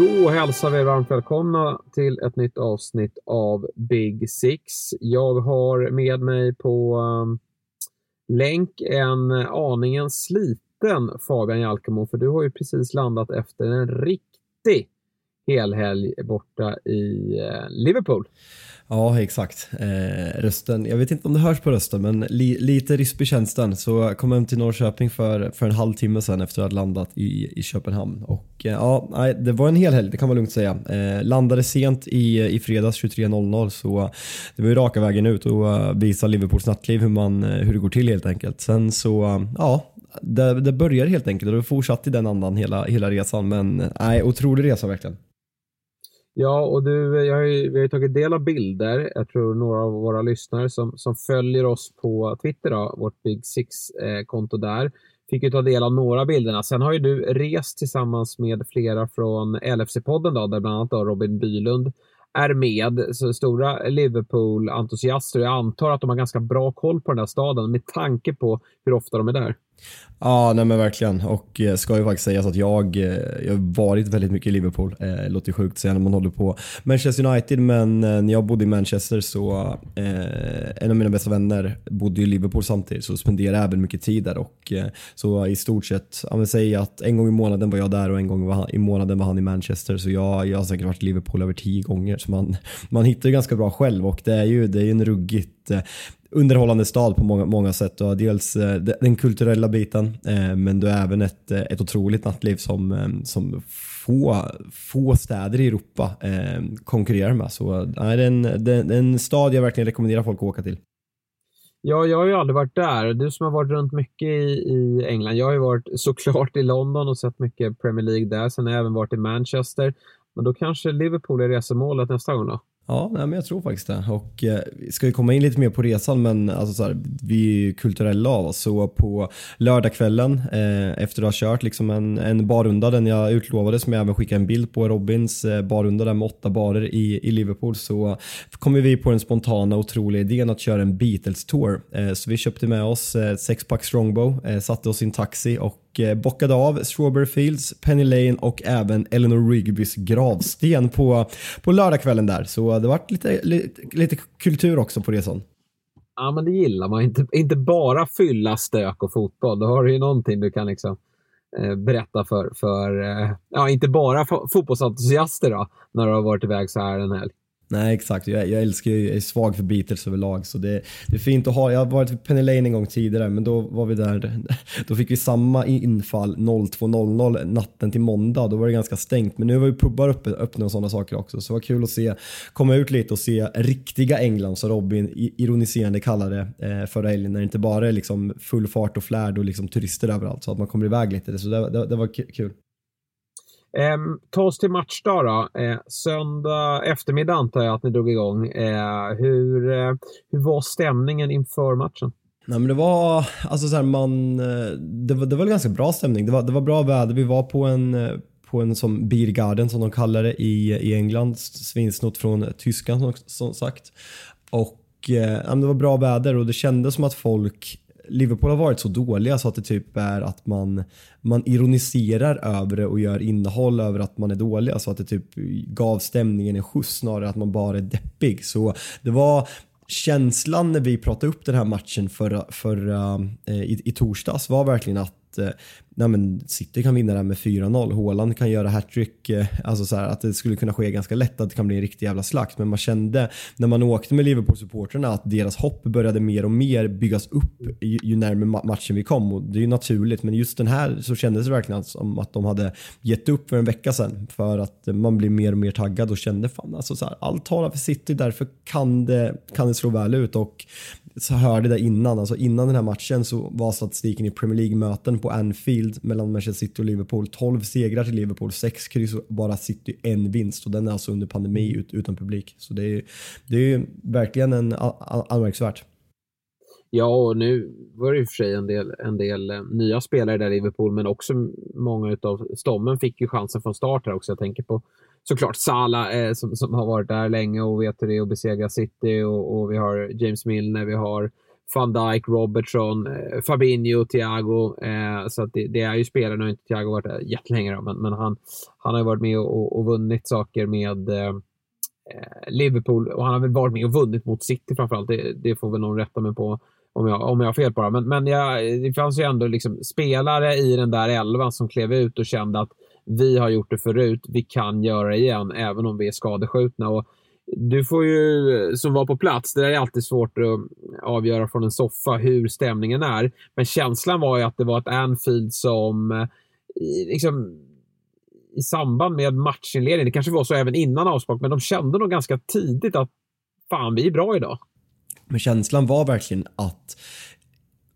Då hälsar vi varmt välkomna till ett nytt avsnitt av Big Six. Jag har med mig på um, länk en aningen sliten Fabian Jalkemo, för du har ju precis landat efter en riktig helhelg borta i uh, Liverpool. Ja, exakt. Eh, rösten, jag vet inte om det hörs på rösten, men li, lite rispig känns den. Så jag kom hem till Norrköping för, för en halvtimme sedan efter att ha landat i, i Köpenhamn. Och eh, ja, nej, det var en hel helg, det kan man lugnt säga. Eh, landade sent i, i fredags 23.00 så det var ju raka vägen ut och uh, visa Liverpools nattliv hur, man, eh, hur det går till helt enkelt. Sen så, eh, ja, det, det börjar helt enkelt och det fortsatte i den andan hela, hela resan. Men nej, otrolig resa verkligen. Ja, och du, jag har ju, vi har ju tagit del av bilder. Jag tror några av våra lyssnare som, som följer oss på Twitter, då, vårt Big Six-konto eh, där, fick ju ta del av några bilderna. Sen har ju du rest tillsammans med flera från LFC-podden, då, där bland annat då Robin Bylund är med. Så stora Liverpool-entusiaster. Jag antar att de har ganska bra koll på den här staden med tanke på hur ofta de är där. Ja, nej men verkligen. Och eh, ska ju faktiskt sägas att jag, eh, jag har varit väldigt mycket i Liverpool. Eh, låter sjukt att säga när man håller på Manchester United, men eh, när jag bodde i Manchester så eh, en av mina bästa vänner bodde i Liverpool samtidigt så spenderade jag även mycket tid där och eh, så i stort sett, jag vill säga att en gång i månaden var jag där och en gång i månaden var han i Manchester så jag, jag har säkert varit i Liverpool över tio gånger så man, man hittar ju ganska bra själv och det är ju det är en ruggigt underhållande stad på många, många sätt. Du har dels eh, den kulturella biten eh, men du har även ett, eh, ett otroligt nattliv som, som få, få städer i Europa konkurrerar med. Så det, är en, det är en stad jag verkligen rekommenderar folk att åka till. Ja, jag har ju aldrig varit där. Du som har varit runt mycket i, i England. Jag har ju varit såklart i London och sett mycket Premier League där. Sen har jag även varit i Manchester. Men då kanske Liverpool är resemålet nästa gång då? Ja, men jag tror faktiskt det. Och eh, vi ska ju komma in lite mer på resan, men alltså så här, vi är ju kulturella av oss. Så på lördagskvällen eh, efter att ha kört liksom en, en barrunda, den jag utlovade som jag även skickade en bild på, Robins eh, barrunda där med åtta barer i, i Liverpool, så kommer vi på den spontana otroliga idén att köra en Beatles-tour. Eh, så vi köpte med oss eh, sexpack Strongbow, eh, satte oss i en taxi och och eh, bockade av Strawberry Fields, Penny Lane och även Eleanor Rigbys gravsten på, på lördagskvällen där. Så det var lite, lite, lite kultur också på resan. Ja, men det gillar man. Inte, inte bara fylla, stök och fotboll. Då har du ju någonting du kan liksom eh, berätta för, för eh, ja, inte bara fotbollsentusiaster då, när du har varit iväg så här en helg. Nej exakt, jag, jag älskar ju, jag är svag för Beatles överlag så det, det är fint att ha. Jag har varit vid Penny Lane en gång tidigare men då var vi där, då fick vi samma infall 02.00 natten till måndag. Då var det ganska stängt men nu var ju pubbar öppna, öppna och sådana saker också så det var kul att se, komma ut lite och se riktiga England som Robin ironiserande kallade det eh, förra helgen när det inte bara är liksom full fart och flärd och liksom turister överallt så att man kommer iväg lite. Så det, det, det var kul. Eh, ta oss till matchdag då. Eh, söndag eftermiddag antar jag att ni drog igång. Eh, hur, eh, hur var stämningen inför matchen? Nej, men det var, alltså så här, man, eh, det var, det var en ganska bra stämning. Det var, det var bra väder. Vi var på en, eh, på en som Beer Garden som de kallar det i, i England. Svinsnott från Tyskland som, som sagt. Och eh, det var bra väder och det kändes som att folk Liverpool har varit så dåliga så att det typ är att man, man ironiserar över det och gör innehåll över att man är dåliga så att det typ gav stämningen en skjuts snarare att man bara är deppig. Så det var känslan när vi pratade upp den här matchen förra, förra, eh, i, i torsdags var verkligen att eh, nej men City kan vinna det här med 4-0. Haaland kan göra hattrick. Eh, alltså så här, att det skulle kunna ske ganska lätt, att det kan bli en riktig jävla slakt. Men man kände när man åkte med Liverpool-supporterna att deras hopp började mer och mer byggas upp ju, ju närmare matchen vi kom. Och det är ju naturligt, men just den här så kändes det verkligen som att de hade gett upp för en vecka sedan. För att man blir mer och mer taggad och kände fan alltså så här, allt talar för City, därför kan det, kan det slå väl ut. Och så hörde det innan, alltså innan den här matchen så var statistiken i Premier League-möten på Anfield mellan Manchester City och Liverpool. 12 segrar till Liverpool, 6 kryss och bara City en vinst och den är alltså under pandemi ut, utan publik. Så det är, det är verkligen en anmärkningsvärt. Ja, och nu var det i och för sig en del, en del eh, nya spelare där i Liverpool, men också många av stommen fick ju chansen från start här också. Jag tänker på såklart Salah eh, som, som har varit där länge och vet hur det är att besegra City och, och vi har James Milner, vi har van Dijk, Robertson, eh, Fabinho, Thiago. Eh, så att det, det, är ju spelare, nu har inte Thiago varit där jättelänge då, men, men han, han har ju varit med och, och vunnit saker med eh, eh, Liverpool och han har väl varit med och vunnit mot City framförallt. Det, det får väl någon rätta mig på om jag, om jag har fel på det. Men, men jag, det fanns ju ändå liksom spelare i den där elvan som klev ut och kände att vi har gjort det förut, vi kan göra det igen, även om vi är skadeskjutna. Och du får ju, som var på plats, det är alltid svårt att avgöra från en soffa hur stämningen är. Men känslan var ju att det var ett Anfield som eh, liksom, i samband med matchinledningen, det kanske var så även innan avspark, men de kände nog ganska tidigt att fan, vi är bra idag. Men känslan var verkligen att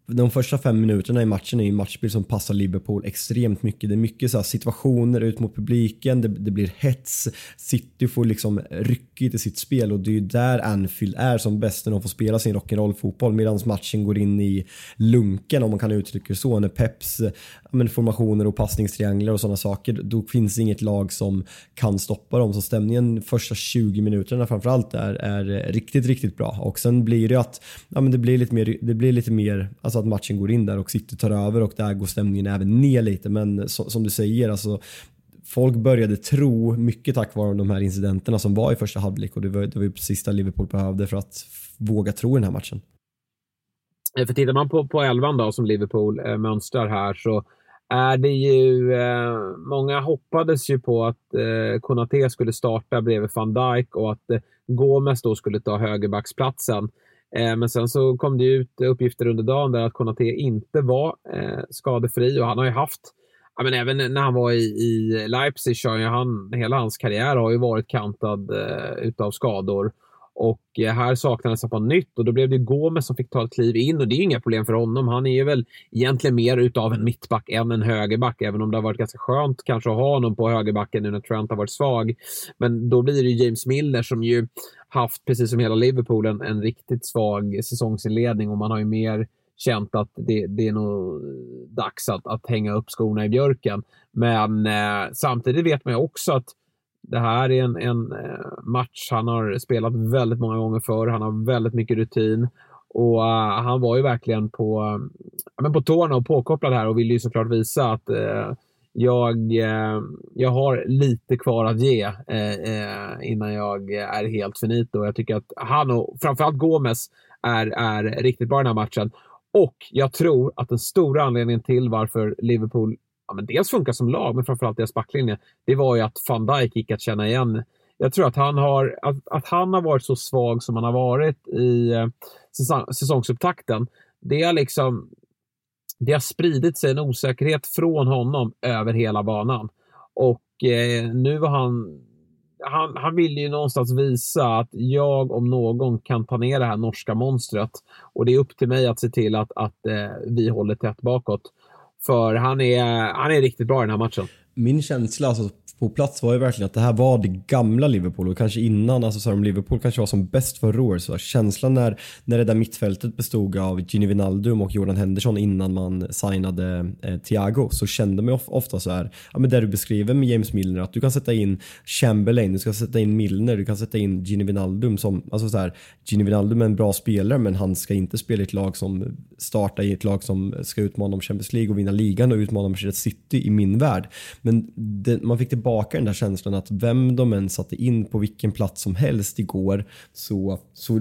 de första fem minuterna i matchen är en matchbild som passar Liverpool extremt mycket. Det är mycket så situationer ut mot publiken, det, det, blir hets. City får liksom ryckigt i sitt spel och det är ju där Anfield är som bäst när de får spela sin rock'n'roll-fotboll medan matchen går in i lunken om man kan uttrycka det så. När Peps men, formationer och passningstrianglar och sådana saker, då finns det inget lag som kan stoppa dem. Så stämningen första 20 minuterna framförallt är, är riktigt, riktigt bra. Och sen blir det att ja, men det blir lite mer, det blir lite mer alltså att matchen går in där och City tar över och där går stämningen även ner lite. Men så, som du säger, alltså folk började tro, mycket tack vare de här incidenterna som var i första halvlek och det var, det var ju precis det Liverpool behövde för att våga tro i den här matchen. Eh, för tittar man på, på elvan då som Liverpool eh, mönstrar här så är det ju... Eh, många hoppades ju på att eh, Konate skulle starta bredvid van Dijk och att eh, Gomes då skulle ta högerbacksplatsen. Eh, men sen så kom det ut uppgifter under dagen där att Konate inte var eh, skadefri och han har ju haft Ja, men även när han var i, i Leipzig, han, hela hans karriär har ju varit kantad eh, utav skador. Och eh, här saknades han på nytt och då blev det Gomes som fick ta ett kliv in och det är inga problem för honom. Han är väl egentligen mer utav en mittback än en högerback, även om det har varit ganska skönt kanske att ha honom på högerbacken nu när Trent har varit svag. Men då blir det James Miller som ju haft, precis som hela Liverpool, en, en riktigt svag säsongsinledning och man har ju mer känt att det, det är nog dags att, att hänga upp skorna i björken. Men eh, samtidigt vet man ju också att det här är en, en eh, match han har spelat väldigt många gånger förr. Han har väldigt mycket rutin och uh, han var ju verkligen på, uh, men på tårna och påkopplad här och ville ju såklart visa att uh, jag, jag har lite kvar att ge innan jag är helt finito. Jag tycker att han och framförallt Gomes är, är riktigt bra i den här matchen. Och jag tror att den stora anledningen till varför Liverpool ja, men dels funkar som lag, men framförallt deras backlinje, det var ju att van Dijk gick att känna igen. Jag tror att han har, att, att han har varit så svag som han har varit i eh, säsong, säsongsupptakten. Det har liksom det har spridit sig en osäkerhet från honom över hela banan. Och eh, nu var han, han... Han vill ju någonstans visa att jag om någon kan ta ner det här norska monstret. Och det är upp till mig att se till att, att eh, vi håller tätt bakåt. För han är, han är riktigt bra i den här matchen. Min känsla, alltså på plats var ju verkligen att det här var det gamla Liverpool och kanske innan, alltså så här, om Liverpool kanske var som bäst förra året så känslan när, när det där mittfältet bestod av Gini Wijnaldum och Jordan Henderson innan man signade eh, Thiago så kände man ofta så här, ja men det du beskriver med James Milner att du kan sätta in Chamberlain, du ska sätta in Milner, du kan sätta in Gini Wijnaldum som, alltså så här, Gini Wijnaldum är en bra spelare men han ska inte spela i ett lag som startar i ett lag som ska utmana om Champions League och vinna ligan och utmana Manchester City i min värld. Men det, man fick tillbaka den där känslan att vem de än satte in på vilken plats som helst igår så, så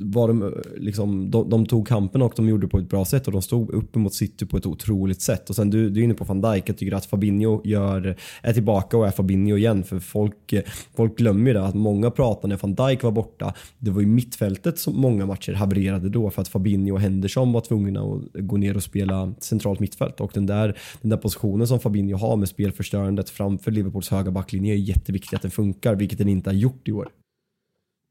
var de, liksom, de, de, tog kampen och de gjorde det på ett bra sätt och de stod upp mot City på ett otroligt sätt. Och sen du, du är inne på van Dijk, jag tycker att Fabinho gör, är tillbaka och är Fabinho igen för folk, folk glömmer ju det att många pratar när van Dijk var borta. Det var ju mittfältet som många matcher havererade då för att Fabinho och Henderson var tvungna att gå ner och spela centralt mittfält och den där, den där positionen som Fabinho har med spelförstörandet framför Liverpools höga backlinje är jätteviktigt att den funkar, vilket den inte har gjort i år.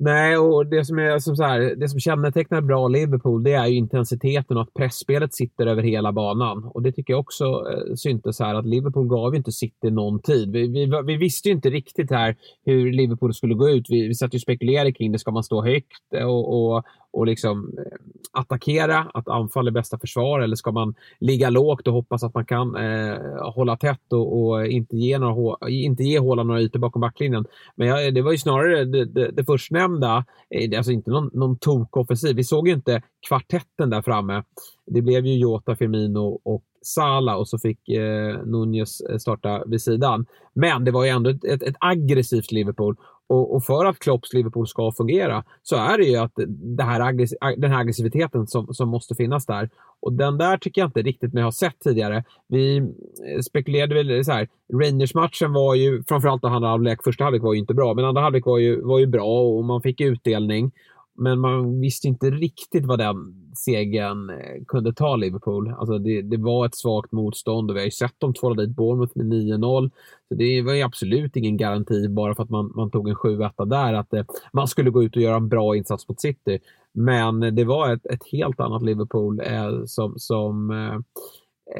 Nej, och det som, är, som, så här, det som kännetecknar bra Liverpool det är ju intensiteten och att pressspelet sitter över hela banan. Och Det tycker jag också eh, syntes här att Liverpool gav inte City någon tid. Vi, vi, vi visste ju inte riktigt här hur Liverpool skulle gå ut. Vi, vi satt ju och spekulerade kring det. Ska man stå högt eh, och, och, och liksom eh, attackera, att anfall är bästa försvar eller ska man ligga lågt och hoppas att man kan eh, hålla tätt och, och, inte ge, några, inte ge håla några ytor bakom backlinjen. Men jag, det var ju snarare det, det, det förstnämnda eh, alltså inte någon, någon tokoffensiv. Vi såg ju inte kvartetten där framme. Det blev ju Jota, Firmino och Sala och så fick eh, Nunez eh, starta vid sidan. Men det var ju ändå ett, ett, ett aggressivt Liverpool och, och, för att Klopps Liverpool ska fungera så är det ju att det här den här aggressiviteten som, som måste finnas där. Och den där tycker jag inte riktigt mig ha sett tidigare. Vi eh, spekulerade väl så här. Rangers-matchen var ju, framförallt andra halvlek, första halvlek var ju inte bra, men andra halvlek var ju, var ju bra och man fick utdelning. Men man visste inte riktigt vad den segern eh, kunde ta Liverpool. Alltså det, det var ett svagt motstånd och vi har ju sett dem tvåla dit Bournemouth med 9-0. Så det var ju absolut ingen garanti bara för att man, man tog en 7-1 där att eh, man skulle gå ut och göra en bra insats mot City. Men det var ett, ett helt annat Liverpool eh, som, som eh,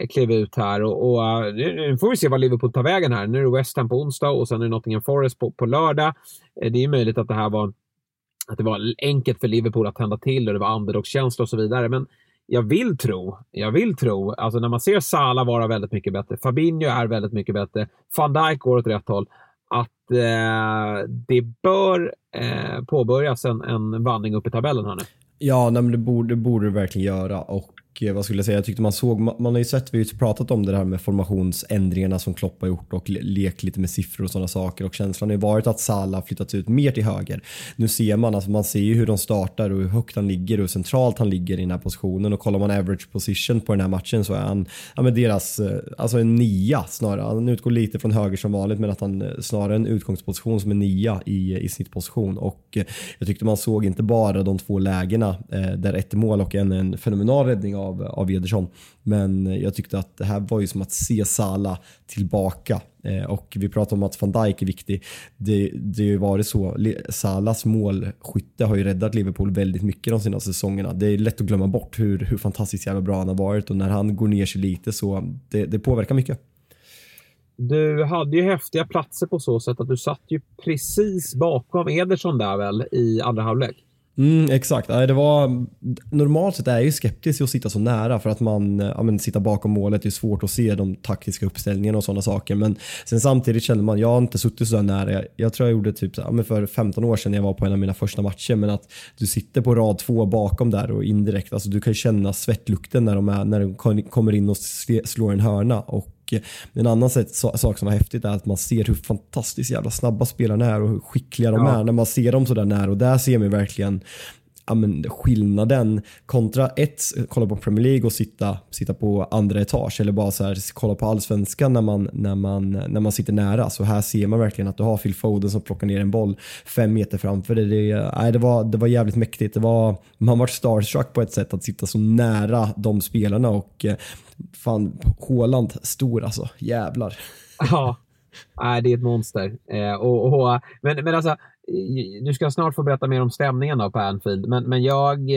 klev ut här och, och eh, nu får vi se vad Liverpool tar vägen här. Nu är det West Ham på onsdag och sen är det Nottingham Forest på, på lördag. Eh, det är möjligt att det här var att det var enkelt för Liverpool att tända till och det var underdogskänsla och så vidare. Men jag vill tro, jag vill tro, alltså när man ser Salah vara väldigt mycket bättre, Fabinho är väldigt mycket bättre, van Dijk går åt rätt håll, att eh, det bör eh, påbörjas en, en vandring upp i tabellen här nu. Ja, nej, men det borde, det borde verkligen göra och Eh, vad skulle jag säga, jag tyckte man såg, man har ju sett, vi har ju pratat om det här med formationsändringarna som Klopp har gjort och lekt lite med siffror och sådana saker och känslan har ju varit att Salah flyttats ut mer till höger. Nu ser man, alltså man ser ju hur de startar och hur högt han ligger och hur centralt han ligger i den här positionen och kollar man average position på den här matchen så är han, ja men deras, eh, alltså en nia snarare. Han utgår lite från höger som vanligt men att han eh, snarare en utgångsposition som en nia i, i snittposition och jag tyckte man såg inte bara de två lägena där ett mål och en, en fenomenal räddning av av, av Ederson. Men jag tyckte att det här var ju som att se Sala tillbaka. Eh, och vi pratar om att van Dijk är viktig. Det, det har ju varit så. Salas målskytte har ju räddat Liverpool väldigt mycket de senaste säsongerna. Det är lätt att glömma bort hur, hur fantastiskt jävla bra han har varit och när han går ner sig lite så det, det påverkar mycket. Du hade ju häftiga platser på så sätt att du satt ju precis bakom Ederson där väl i andra halvlek? Mm, exakt. Det var, normalt sett är jag ju skeptisk att sitta så nära för att man eh, ja, men, sitta bakom målet. Det är svårt att se de taktiska uppställningarna och sådana saker. Men sen samtidigt känner man, jag har inte suttit så nära. Jag, jag tror jag gjorde typ ja, men för 15 år sedan när jag var på en av mina första matcher. Men att du sitter på rad två bakom där och indirekt, alltså du kan känna svettlukten när de, är, när de kommer in och slår en hörna. Och en annan sak som var häftigt är att man ser hur fantastiskt jävla snabba spelarna är och hur skickliga de ja. är när man ser dem sådär nära och där ser man verkligen ja, men skillnaden kontra ett, kolla på Premier League och sitta, sitta på andra etage eller bara så här, kolla på allsvenskan när man, när, man, när man sitter nära. Så här ser man verkligen att du har Phil Foden som plockar ner en boll fem meter framför dig. Det, nej, det, var, det var jävligt mäktigt. Det var, man var starstruck på ett sätt att sitta så nära de spelarna och eh, fan, Håland stor alltså. Jävlar. Ja, Nej, det är ett monster. Eh, och, och, men, men alltså, Eh, du ska snart få berätta mer om stämningen då på Anfield, men, men jag,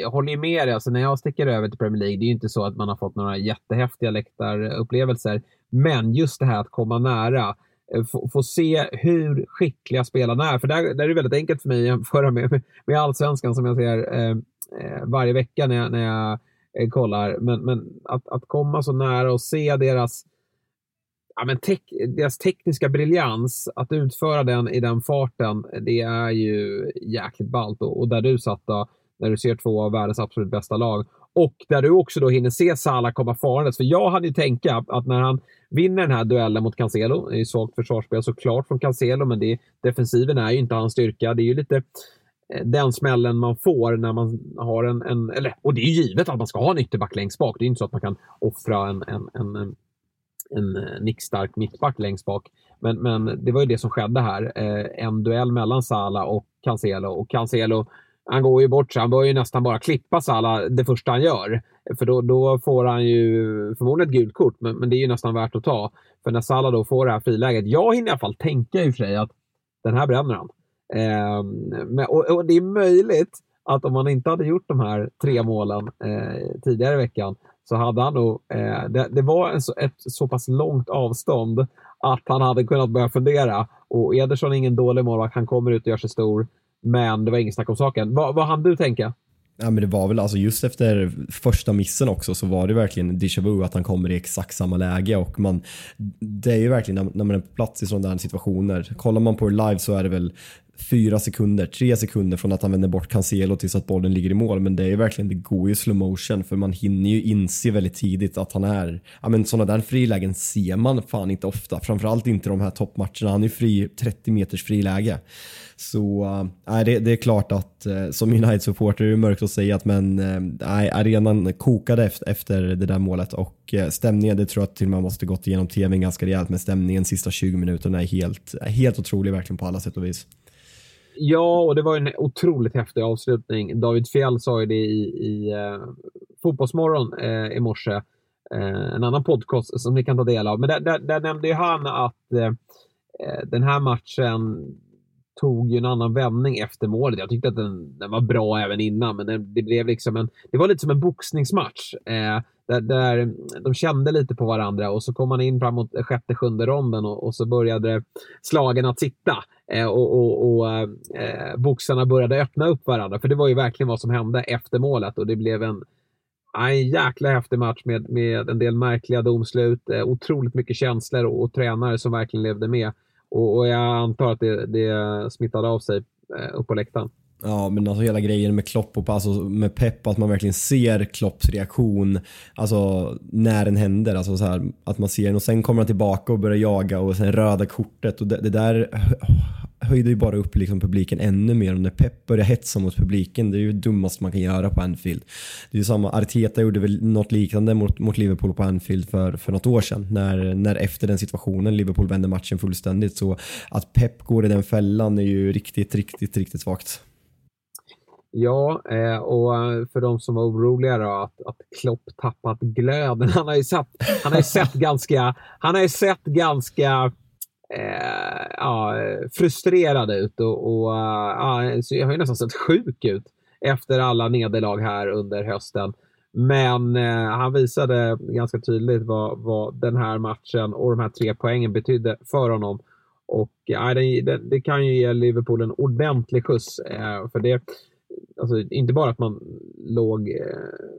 jag håller ju med dig. Alltså, när jag sticker över till Premier League, det är ju inte så att man har fått några jättehäftiga läktarupplevelser. Men just det här att komma nära, eh, få, få se hur skickliga spelarna är. För där, där är det väldigt enkelt för mig att jämföra med, med allsvenskan som jag ser eh, varje vecka när jag, när jag kollar. Men, men att, att komma så nära och se deras ja, men tek, deras tekniska briljans, att utföra den i den farten, det är ju jäkligt ballt. Och, och där du satt då, när du ser två av världens absolut bästa lag. Och där du också då hinner se Salah komma farandes. För jag hade ju tänka att när han vinner den här duellen mot Cancelo, det är ju svagt försvarsspel såklart från Cancelo, men det, defensiven är ju inte hans styrka. Det är ju lite eh, den smällen man får när man har en, en eller, och det är ju givet att man ska ha en ytterback längst bak. Det är inte så att man kan offra en, en, en en eh, nickstark mittback längst bak. Men, men det var ju det som skedde här. Eh, en duell mellan Sala och Cancelo. Och Cancelo, han går ju bort så Han bör ju nästan bara klippa Sala det första han gör. För då, då får han ju förmodligen ett gult kort, men, men det är ju nästan värt att ta. För när Sala då får det här friläget. Jag hinner i alla fall tänka i och för sig att den här bränner han. Eh, men, och, och, det är möjligt att om han inte hade gjort de här tre målen eh, tidigare i veckan så hade han nog, eh, det, det, var en ett så pass långt avstånd att han hade kunnat börja fundera. Och Ederson är ingen dålig målvakt, han kommer ut och gör sig stor. Men det var inget snack om saken. Vad, vad hann du tänka? Ja, men det var väl alltså just efter första missen också så var det verkligen déjà vu att han kommer i exakt samma läge och man det är ju verkligen när, när man är på plats i sådana där situationer. Kollar man på det live så är det väl fyra sekunder, tre sekunder från att han vänder bort Cancelo tills att bollen ligger i mål. Men det är ju verkligen, det går ju slow motion för man hinner ju inse väldigt tidigt att han är, ja men sådana där frilägen ser man fan inte ofta. Framförallt inte de här toppmatcherna. Han är fri, 30 meters friläge. Så äh, det, det, är klart att äh, som United-supporter är det mörkt att säga att men äh, arenan kokade efter, efter det där målet och äh, stämningen, det tror jag till och med måste gått igenom tvn ganska rejält men stämningen sista 20 minuterna är helt, helt otrolig verkligen på alla sätt och vis. Ja, och det var en otroligt häftig avslutning. David Fjell sa ju det i, i eh, Fotbollsmorgon eh, i morse. eh, en annan podcast som ni kan ta del av. Men där, där, där nämnde ju han att eh, eh den här matchen tog ju en annan vändning efter målet. Jag tyckte att den, den var bra även innan, men det, det, blev liksom en... Det var lite som en boxningsmatch. Eh, där, där, de kände lite på varandra och så kom man in framåt sjätte, sjunde ronden och, och så började slagen att sitta. Eh, och och, och eh, boxarna började öppna upp varandra. För det var ju verkligen vad som hände efter målet och det blev en, en jäkla häftig match med, med en del märkliga domslut, eh, otroligt mycket känslor och, och tränare som verkligen levde med. Och, och jag antar att det, det smittade av sig eh, upp på läktaren. Ja, men alltså hela grejen med Klopp och alltså med Pep, att man verkligen ser Klopps reaktion alltså när den händer. Alltså så här, att man ser den och sen kommer han tillbaka och börjar jaga och sen röda kortet och det, det där höjde ju bara upp liksom publiken ännu mer. Och när Pep börjar hetsa mot publiken, det är ju det dummaste man kan göra på Anfield. Det är ju samma, Arteta gjorde väl något liknande mot, mot Liverpool på Anfield för, för något år sedan. När, när efter den situationen Liverpool vände matchen fullständigt. Så att Pep går i den fällan är ju riktigt, riktigt, riktigt svagt. Ja, eh, och för de som var oroliga då, att, att Klopp tappat glöden. Han har ju sett, han har sett ganska, han har sett ganska eh, ja, frustrerad ut och, och ja, så jag har ju nästan sett sjuk ut efter alla nederlag här under hösten. Men eh, han visade ganska tydligt vad, vad den här matchen och de här tre poängen betydde för honom. Och ja, det, det, det kan ju ge Liverpool en ordentlig skjuts. Eh, för det, alltså, inte bara att man låg eh,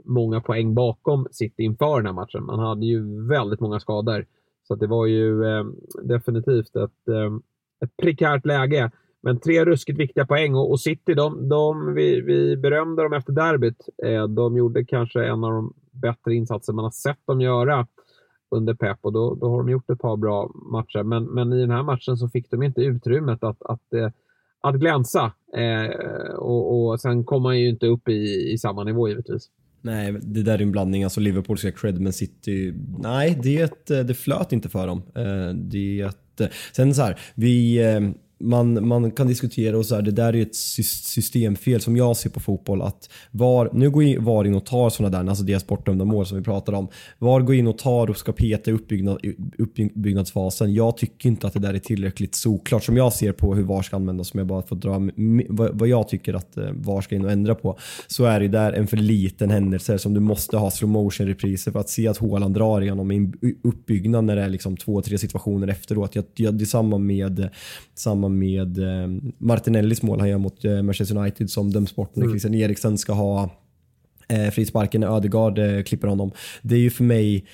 många poäng bakom City inför den här matchen. Man hade ju väldigt många skador. Så det var ju eh, definitivt ett, eh, ett prekärt läge. Men tre ruskigt viktiga poäng och, och City, de, de, vi, vi berömde dem efter derbyt. Eh, de gjorde kanske en av de bättre insatser man har sett dem göra under Pep och då, då har de gjort ett par bra matcher. Men, men i den här matchen så fick de inte utrymmet att, att, eh, att glänsa. Eh, och, och sen kommer man ju inte upp i, i samma nivå givetvis. Nej, det där är en blandning. Alltså Liverpool ska cred, men City, nej, det, eh, det flöt inte för dem. Eh, det, eh, sen så här, vi eh, man, man kan diskutera och så här, det där är ett systemfel som jag ser på fotboll. Att VAR, nu går VAR in och tar sådana där, alltså deras bortdömda mål som vi pratar om. VAR går in och tar och ska peta uppbyggnad, uppbyggnadsfasen. Jag tycker inte att det där är tillräckligt såklart som jag ser på hur VAR ska användas. Som jag bara får dra vad jag tycker att eh, VAR ska in och ändra på. Så är det där en för liten händelse som du måste ha slow motion repriser för att se att Håland drar igenom uppbyggnad när det är liksom två, tre situationer efteråt. Jag, jag, det är samma med samma samma med eh, Martinellis mål han gör mot eh, Manchester United som döms bort när mm. Christian Eriksen ska ha eh, frisparken när Ödegaard eh, klipper honom. Det är ju för mig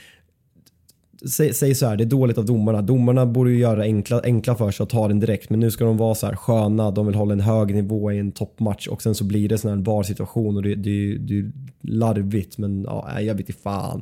Säg, säg så här, det är dåligt av domarna. Domarna borde ju göra enkla, enkla för sig och ta den direkt. Men nu ska de vara så här sköna, de vill hålla en hög nivå i en toppmatch och sen så blir det sån här bar situation och det, det, det är larvigt. Men ja, jag vet inte fan.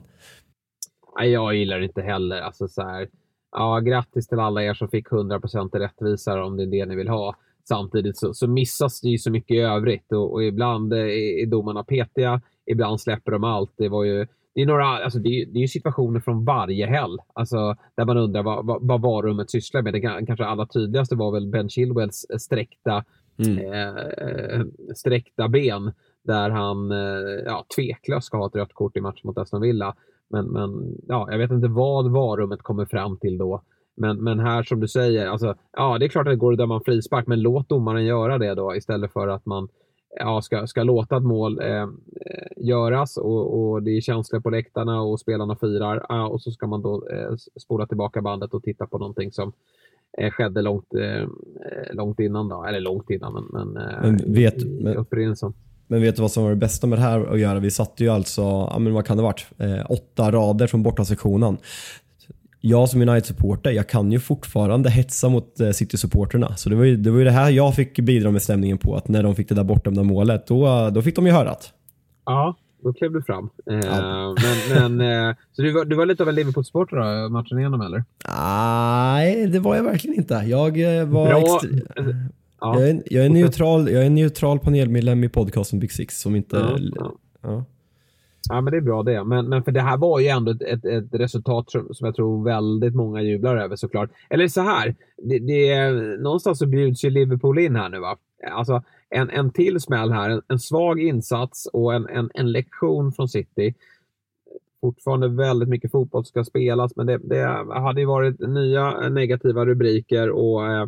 Jag gillar det inte heller. Alltså så här, ja, grattis till alla er som fick 100% rättvisa om det är det ni vill ha. Samtidigt så, så missas det ju så mycket i övrigt och, och ibland är, är domarna petiga, ibland släpper de allt. Det var ju det är, några, alltså det, är, det är situationer från varje helg alltså, där man undrar vad, vad, vad varummet sysslar med. Det kanske allra tydligaste var väl Ben Chilwells sträckta, mm. eh, sträckta ben där han eh, ja, tveklöst ska ha ett rött kort i match mot Aston Villa. Men, men ja, jag vet inte vad varummet kommer fram till då. Men, men här som du säger, alltså, ja det är klart att det går att döma en frispark, men låt domaren göra det då istället för att man ja, ska, ska låta ett mål eh, göras och, och, det är känslor på läktarna och spelarna firar. Ja, och så ska man då eh, spola tillbaka bandet och titta på någonting som eh, skedde långt, eh, långt innan. Då. Eller långt innan, men, men, eh, men vet, i, i upprinnelsen. Men vet du vad som var det bästa med det här att göra? Vi satte ju alltså, ja men vad kan det varit, eh, åtta rader från borta sektionen. jag som United-supporter, jag kan ju fortfarande hetsa mot eh, City-supporterna. Så det var, ju, det var ju det här jag fick bidra med stämningen på, att när de fick det där bortdömda målet, då, då fick de ju höra att. Ja, då klev du fram. Eh, ja. Men, men, eh, så du var, du var lite av en Liverpool-supporter då, matchen igenom eller? Nej, det var jag verkligen inte. Jag eh, var extra... Ja. Jag, är, jag, är neutral, jag är neutral panelmedlem i podcasten Big Six som inte... Ja, ja. ja. Ja, men det är bra det. Men, men för det här var ju ändå ett, ett, ett resultat som, som, jag tror väldigt många jublar över såklart. Eller så här, det, det, någonstans så bjuds ju Liverpool in här nu va. Alltså en, en till smäll här, en, en svag insats och en, en, en lektion från City. Fortfarande väldigt mycket fotboll ska spelas, men det, det hade ju varit nya negativa rubriker och eh,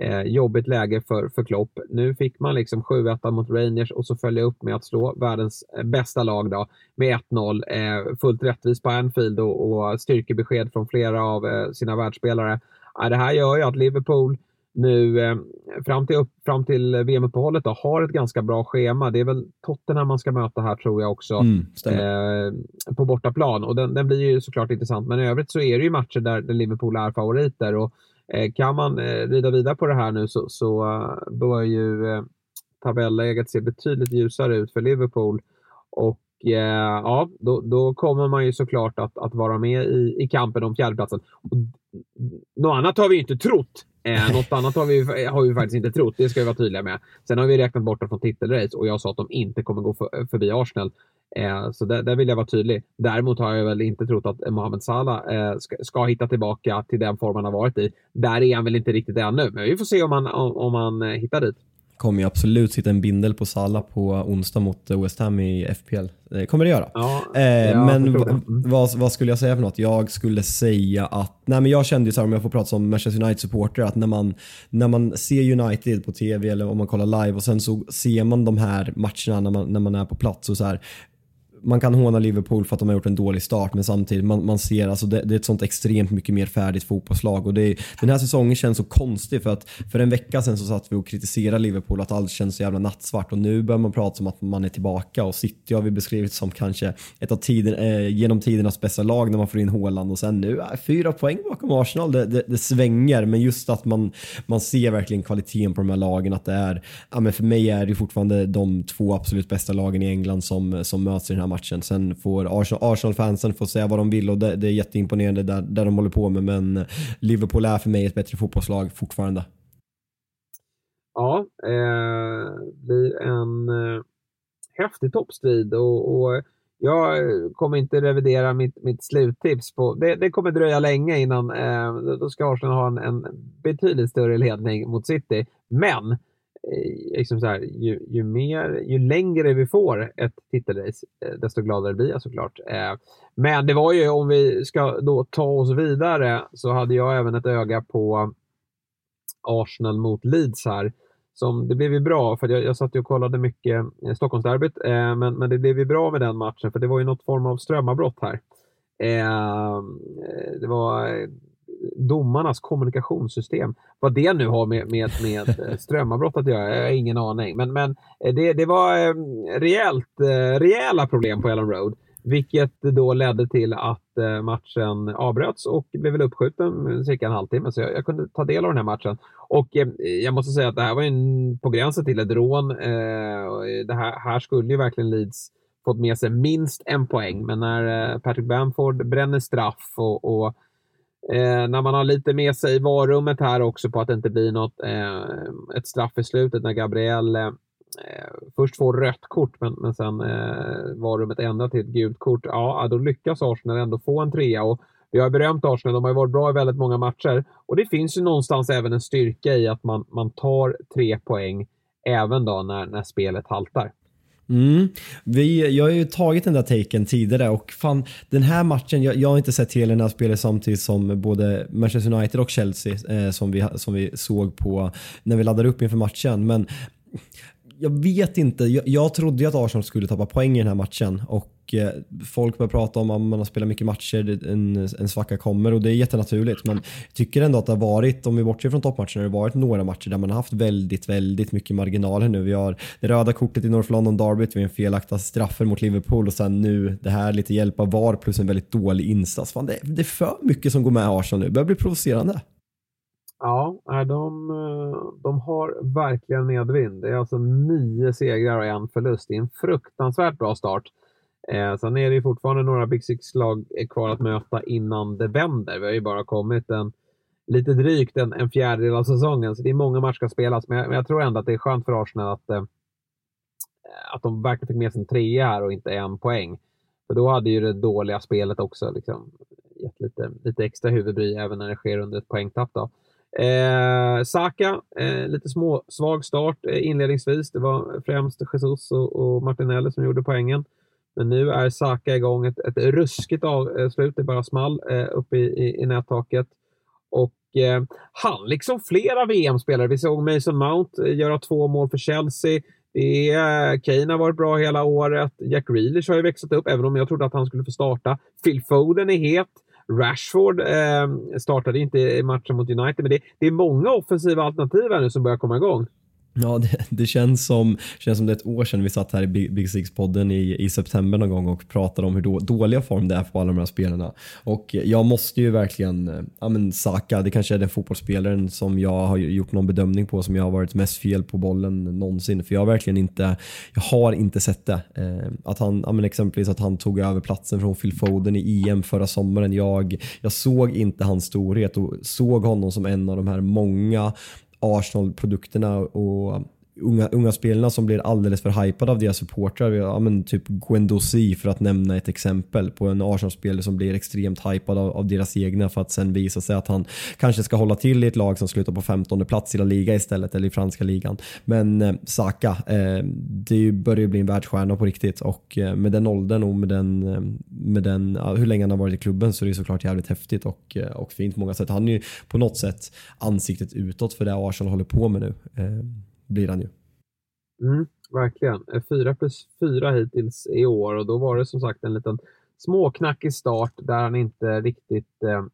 eh, jobbigt läge för, för Klopp. Nu fick man liksom 7-1 mot Rangers och så följa upp med att slå världens eh, bästa lag då, med 1-0. Eh, fullt rättvist på Anfield och, och styrkebesked från flera av eh, sina världsspelare. Det här gör ju att Liverpool nu eh, fram till, upp, fram till VM-uppehållet har ett ganska bra schema. Det är väl Tottenham man ska möta här tror jag också mm, eh, på bortaplan och den, den, blir ju såklart intressant. Men i övrigt så är det ju matcher där, där Liverpool är favoriter och Eh, kan man eh, rida vidare på det här nu så, så eh, bör ju tabelläget se betydligt ljusare ut för Liverpool. Och ja, då, då kommer man ju såklart att, att vara med i, i kampen om fjärdeplatsen. något annat har vi inte trott. Eh, något annat har vi, har vi faktiskt inte trott, det ska vi vara tydliga med. Sen har vi räknat bort dem från titelrace och jag sa att de inte kommer gå för, förbi Arsenal. Eh, så där, där, vill jag vara tydlig. Däremot har jag väl inte trott att Mohamed Salah eh, ska, ska, hitta tillbaka till den form han har varit i. Där är han väl inte riktigt ännu, men vi får se om han, om, om han eh, hittar dit kommer ju absolut sitta en bindel på Salla på onsdag mot West Ham i FPL. Kommer det göra. Ja, eh, men mm. vad, vad, skulle jag säga för något? Jag skulle säga att, nej men jag kände ju så här, om jag får prata som Manchester United-supporter, att när man, när man ser United på TV eller om man kollar live och sen så ser man de här matcherna när man, när man är på plats och så här, man kan håna Liverpool för att de har gjort en dålig start men samtidigt man, man ser alltså det, det, är ett sånt extremt mycket mer färdigt fotbollslag. Och det, den här säsongen känns så konstig för att för en vecka sedan så satt vi och kritiserade Liverpool att allt känns så jävla nattsvart. Och nu börjar man prata om att man är tillbaka och City har vi beskrivit som kanske ett av tiden, eh, genom tidernas bästa lag när man får in Håland och sen nu är fyra poäng bakom Arsenal. Det, det, det, svänger. Men just att man, man ser verkligen kvaliteten på de här lagen att det är, ja men för mig är det fortfarande de två absolut bästa lagen i England som, som möts i den här matchen. Sen får Arsenal-fansen få säga vad de vill och det, det är jätteimponerande där, där de håller på med men Liverpool är för mig ett bättre fotbollslag fortfarande. Ja, eh, blir en eh, häftig toppstrid och, och jag kommer inte revidera mitt, mitt sluttips. På, det, det kommer dröja länge innan eh, då ska Arsenal ha en, en betydligt större ledning mot City. Men Eh, liksom så här, ju, ju, mer, ju längre vi får ett titelrace, eh, desto gladare blir jag såklart. Eh, men det var ju, om vi ska då ta oss vidare, så hade jag även ett öga på Arsenal mot Leeds här. Som, det blev ju bra, för jag, jag satt och kollade mycket Stockholmsderbyt, eh, men, men det blev ju bra med den matchen, för det var ju något form av strömavbrott här. Eh, det var domarnas kommunikationssystem. Vad det nu har med, med, med eh, strömavbrott att göra, jag har ingen aning. Men, men eh, det, det var eh, rejält, rejäla problem på Ellen Road. Vilket då ledde till att matchen avbröts och blev väl uppskjuten cirka en halvtimme. Så jag, jag, kunde ta del av den här matchen. Och jag måste säga att det här var en, på gränsen till ett rån. det här, här skulle ju verkligen Leeds fått med sig minst en poäng. Men när Patrick Bamford bränner straff och, och Eh, när man har lite med sig varummet här också på att det inte blir något, eh, ett straff i slutet när Gabriel eh, eh först får rött kort men, men sen eh, varummet ändrar till ett gult kort. Ja, då lyckas Arsenal ändå få en trea och vi har berömt Arsenal, de har varit bra i väldigt många matcher och det finns ju någonstans även en styrka i att man, man tar tre poäng även då när, när spelet haltar. Mm. Vi, jag har ju tagit den där taken tidigare och fan den här matchen, jag, jag har inte sett hela den här spelet samtidigt som både Manchester United och Chelsea eh, som, vi, som vi såg på när vi laddade upp inför matchen. Men jag vet inte. Jag, jag trodde ju att Arsenal skulle tappa poäng i den här matchen och eh, folk börjar prata om att man har spelat mycket matcher, en, en svacka kommer och det är jättenaturligt. Men jag tycker ändå att det har varit, om vi bortser från toppmatcherna, det har varit några matcher där man har haft väldigt, väldigt mycket marginaler nu. Vi har det röda kortet i North London Derby, vi har en felaktiga straffer mot Liverpool och sen nu det här lite hjälp av VAR plus en väldigt dålig insats. Fan, det, det är för mycket som går med Arsenal nu. Det börjar bli provocerande. Ja, de, eh, de har verkligen medvind. Det är alltså nio segrar och en förlust. Det är en fruktansvärt bra start. Eh, sen är det fortfarande några Big Six-lag kvar att möta innan det vänder. Vi har ju bara kommit en, lite drygt en, en fjärdedel av säsongen, så det är många matcher att spelas. Men jag, men jag tror ändå att det är skönt för Arsenal att, eh, att de verkligen fick med sig en trea här och inte en poäng. För då hade ju det dåliga spelet också liksom, gett lite, lite extra huvudbry även när det sker under ett poängtapp. Då. Eh, Saka, eh, lite små, svag start eh, inledningsvis. Det var främst Jesus och, och Martinelli som gjorde poängen. Men nu är Saka igång. Ett, ett ruskigt avslut. Eh, Det bara small eh, uppe i, i, i nättaket. Och eh, han, liksom flera VM-spelare. Vi såg Mason Mount eh, göra två mål för Chelsea. Det är, eh, Kane har varit bra hela året. Jack Grealish har ju växlat upp, även om jag trodde att han skulle få starta. Phil Foden är het. Rashford eh, startade inte i matchen mot United, men det, det är många offensiva alternativ här nu som börjar komma igång. Ja, det, det, känns, som, känns som det är ett år sedan vi satt här i Big, Six-podden i, i september någon gång och pratade om hur då, dåliga form det är på alla de här spelarna. Och jag måste ju verkligen, ja men Saka, det kanske är den fotbollsspelaren som jag har gjort någon bedömning på som jag har varit mest fel på bollen någonsin. För jag har verkligen inte, jag har inte sett det. Eh, att han, ja men exempelvis att han tog över platsen från Phil Foden i EM förra sommaren. Jag, jag såg inte hans storhet och såg honom som en av de här många Arsenal-produkterna och unga, unga spelarna som blir alldeles för hypade av deras supportrar. Ja, men typ Guendouzi för att nämna ett exempel på en Arsenal-spelare som blir extremt hypad av, av, deras egna för att sen visa sig att han kanske ska hålla till i ett lag som slutar på 15 plats i La Liga istället eller i franska ligan. Men eh, Saka, eh, det börjar ju bli en världsstjärna på riktigt och eh, med den åldern och med den, eh, med den hur länge han har varit i klubben så är det såklart jävligt häftigt och, eh, och fint på många sätt. Han är ju på något sätt ansiktet utåt för det Arsenal håller på med nu. Eh, blir han ju. Mm, verkligen. Eh, fyra plus fyra hittills i år och då var det som sagt en liten småknackig start där han inte riktigt eh,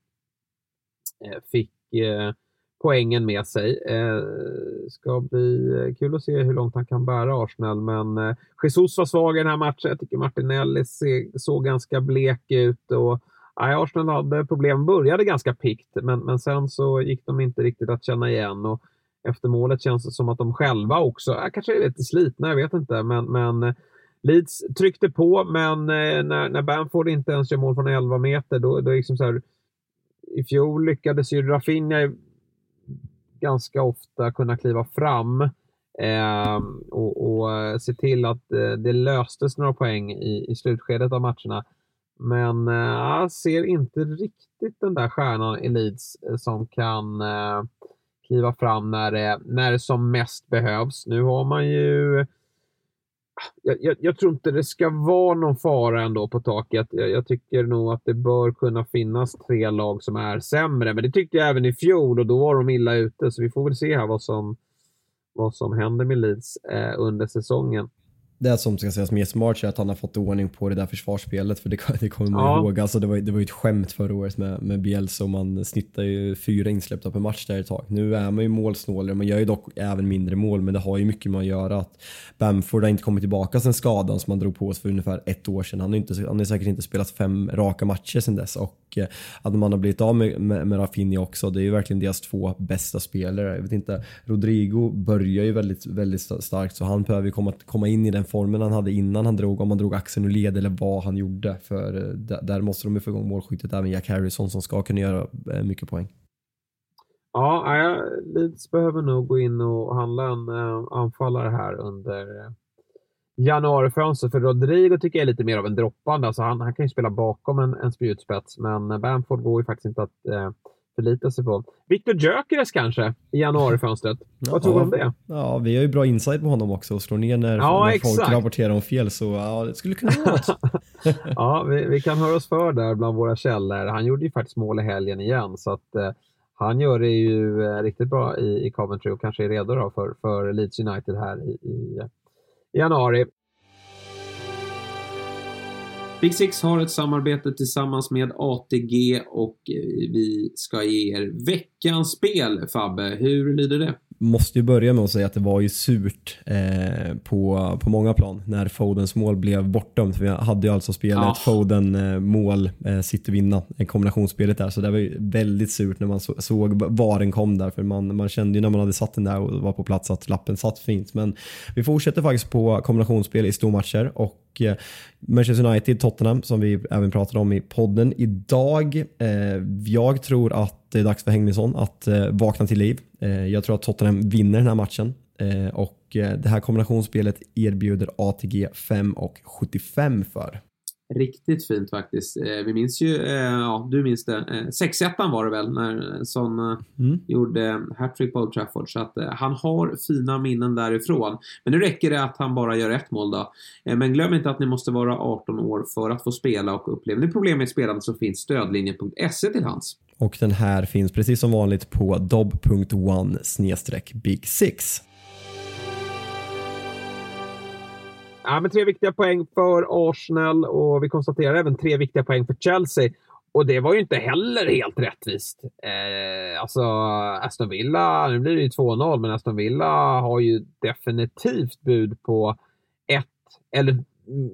eh fick eh, poängen med sig. Eh, ska bli eh, kul att se hur långt han kan bära Arsenal, men eh, Jesus var svag i den här matchen. Jag tycker Martinelli såg ganska blek ut och nej, Arsenal hade problem. Började ganska pikt, men, men sen så gick de inte riktigt att känna igen. Och efter målet känns det som att de själva också, äh, kanske är lite slitna, jag vet inte, men, men eh, Leeds tryckte på, men eh, när, när Bamford inte ens gör mål från 11 meter, då, då liksom så här, i fjol lyckades ju Rafinha ganska ofta kunna kliva fram eh, och, och eh, se till att eh, det löstes några poäng i, i slutskedet av matcherna. Men eh, ser inte riktigt den där stjärnan i Leeds som kan eh, kliva fram när det, när det som mest behövs. Nu har man ju jag, jag, jag, tror inte det ska vara någon fara ändå på taket. Jag, jag, tycker nog att det bör kunna finnas tre lag som är sämre, men det tyckte jag även i fjol och då var de illa ute, så vi får väl se här vad som, vad som händer med Leeds eh, under säsongen det som ska sägas mer smart är att han har fått ordning på det där försvarsspelet för det, det kommer man ja. ihåg. Alltså det, var, det var ju ett skämt förra året med, med Bielsa och man snittar ju fyra insläppta per match där ett tag. Nu är man ju målsnålare, man gör ju dock även mindre mål men det har ju mycket med att göra att Bamford har inte kommit tillbaka sen skadan som han drog på sig för ungefär ett år sedan. Han har, inte, han har säkert inte spelat fem raka matcher sedan dess och eh, att man har blivit av med, med, med Rafinha också. Det är ju verkligen deras två bästa spelare. Jag vet inte, Rodrigo börjar ju väldigt, väldigt starkt så han behöver ju komma, komma in i den formen han hade innan han drog, om han drog axeln ur led eller vad han gjorde. För eh, där måste de ju få igång målskyttet, även Jack Harrison som ska kunna göra eh, mycket poäng. Ja, Leeds behöver nog gå in och handla en eh, anfallare här under januarifönstret. För Rodrigo tycker jag är lite mer av en droppande. Alltså han, han kan ju spela bakom en, en spjutspets, men Bamford går ju faktiskt inte att eh, förlita sig på. Viktor Gyökeres kanske i januarifönstret. Vad tror du om det? Ja, vi har ju bra insight på honom också och slår ner när, ja, när folk rapporterar om fel så ja, det skulle kunna vara något. ja, vi, vi, kan höra oss för där bland våra källor. Han gjorde ju faktiskt mål i helgen igen så att eh, han gör det ju eh, riktigt bra i, i Coventry och kanske är redo då för, för Leeds United här i, i, i januari. Big Six har ett samarbete tillsammans med ATG och eh, vi ska ge er veckans spel. Fabbe, hur lyder det? måste ju börja med att säga att det var ju surt eh, på, på många plan när Fodens mål blev bortdömt. Vi hade ju alltså spelet ja. Foden eh, mål, eh, City vinna, kombinationsspelet där. Så det var ju väldigt surt när man så, såg var den kom där. För man, man kände ju när man hade satt den där och var på plats att lappen satt fint. Men vi fortsätter faktiskt på kombinationsspel i stormatcher och Eh, Manchester United, Tottenham som vi även pratade om i podden idag. Eh, jag tror att det är dags för Hängnesson att eh, vakna till liv. Eh, jag tror att Tottenham vinner den här matchen och det här kombinationsspelet erbjuder ATG 5 och 75 för. Riktigt fint faktiskt. Eh, vi minns ju, eh, ja du minns det, 6-1 var det väl när Son mm. gjorde hattrick på Old Trafford. Så att han har fina minnen därifrån. Men nu räcker det att han bara gör ett mål då. Men glöm inte att ni måste vara 18 år för att få spela och upplever ni problem med spelande så finns stödlinjen.se till hands. Och den här finns precis som vanligt på dob.one big 6. Ja, men tre viktiga poäng för Arsenal och vi konstaterar även tre viktiga poäng för Chelsea. Och det var ju inte heller helt rättvist. Eh, alltså, Aston Villa, nu blir det ju 2-0, men Aston Villa har ju definitivt bud på ett, eller mm,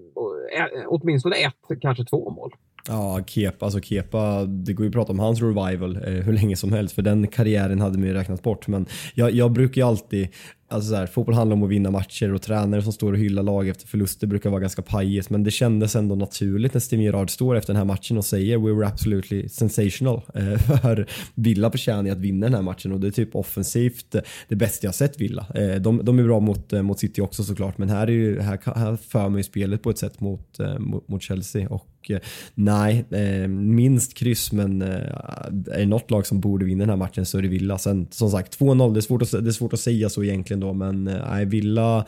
eh, åtminstone ett, kanske två mål. Ja, Kepa, alltså Kepa, det går ju att prata om hans revival eh, hur länge som helst för den karriären hade man ju räknat bort. Men jag, jag brukar ju alltid Alltså så här, fotboll handlar om att vinna matcher och tränare som står och hyllar lag efter förluster brukar vara ganska pajigt men det kändes ändå naturligt när Steven Gerrard står efter den här matchen och säger “We were absolutely sensational” eh, för Villa förtjänar att vinna den här matchen och det är typ offensivt eh, det bästa jag sett Villa. Eh, de, de är bra mot, eh, mot City också såklart men här, är ju, här, här för man ju spelet på ett sätt mot, eh, mot, mot Chelsea och Eh, nej, eh, minst kryss men eh, är det något lag som borde vinna den här matchen så är det Villa. Sen som sagt 2-0, det, är svårt att, det är svårt att säga så egentligen då, men nej, Villa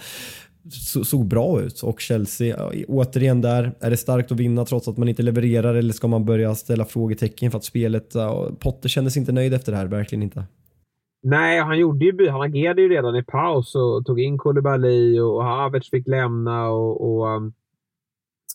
såg bra ut och Chelsea återigen där. Är det starkt att vinna trots att man inte levererar eller ska man börja ställa frågetecken för att spelet... Potter kändes inte nöjd efter det här, verkligen inte. Nej, han, gjorde ju, han agerade ju redan i paus och tog in Koulibaly och Havertz fick lämna och, och um,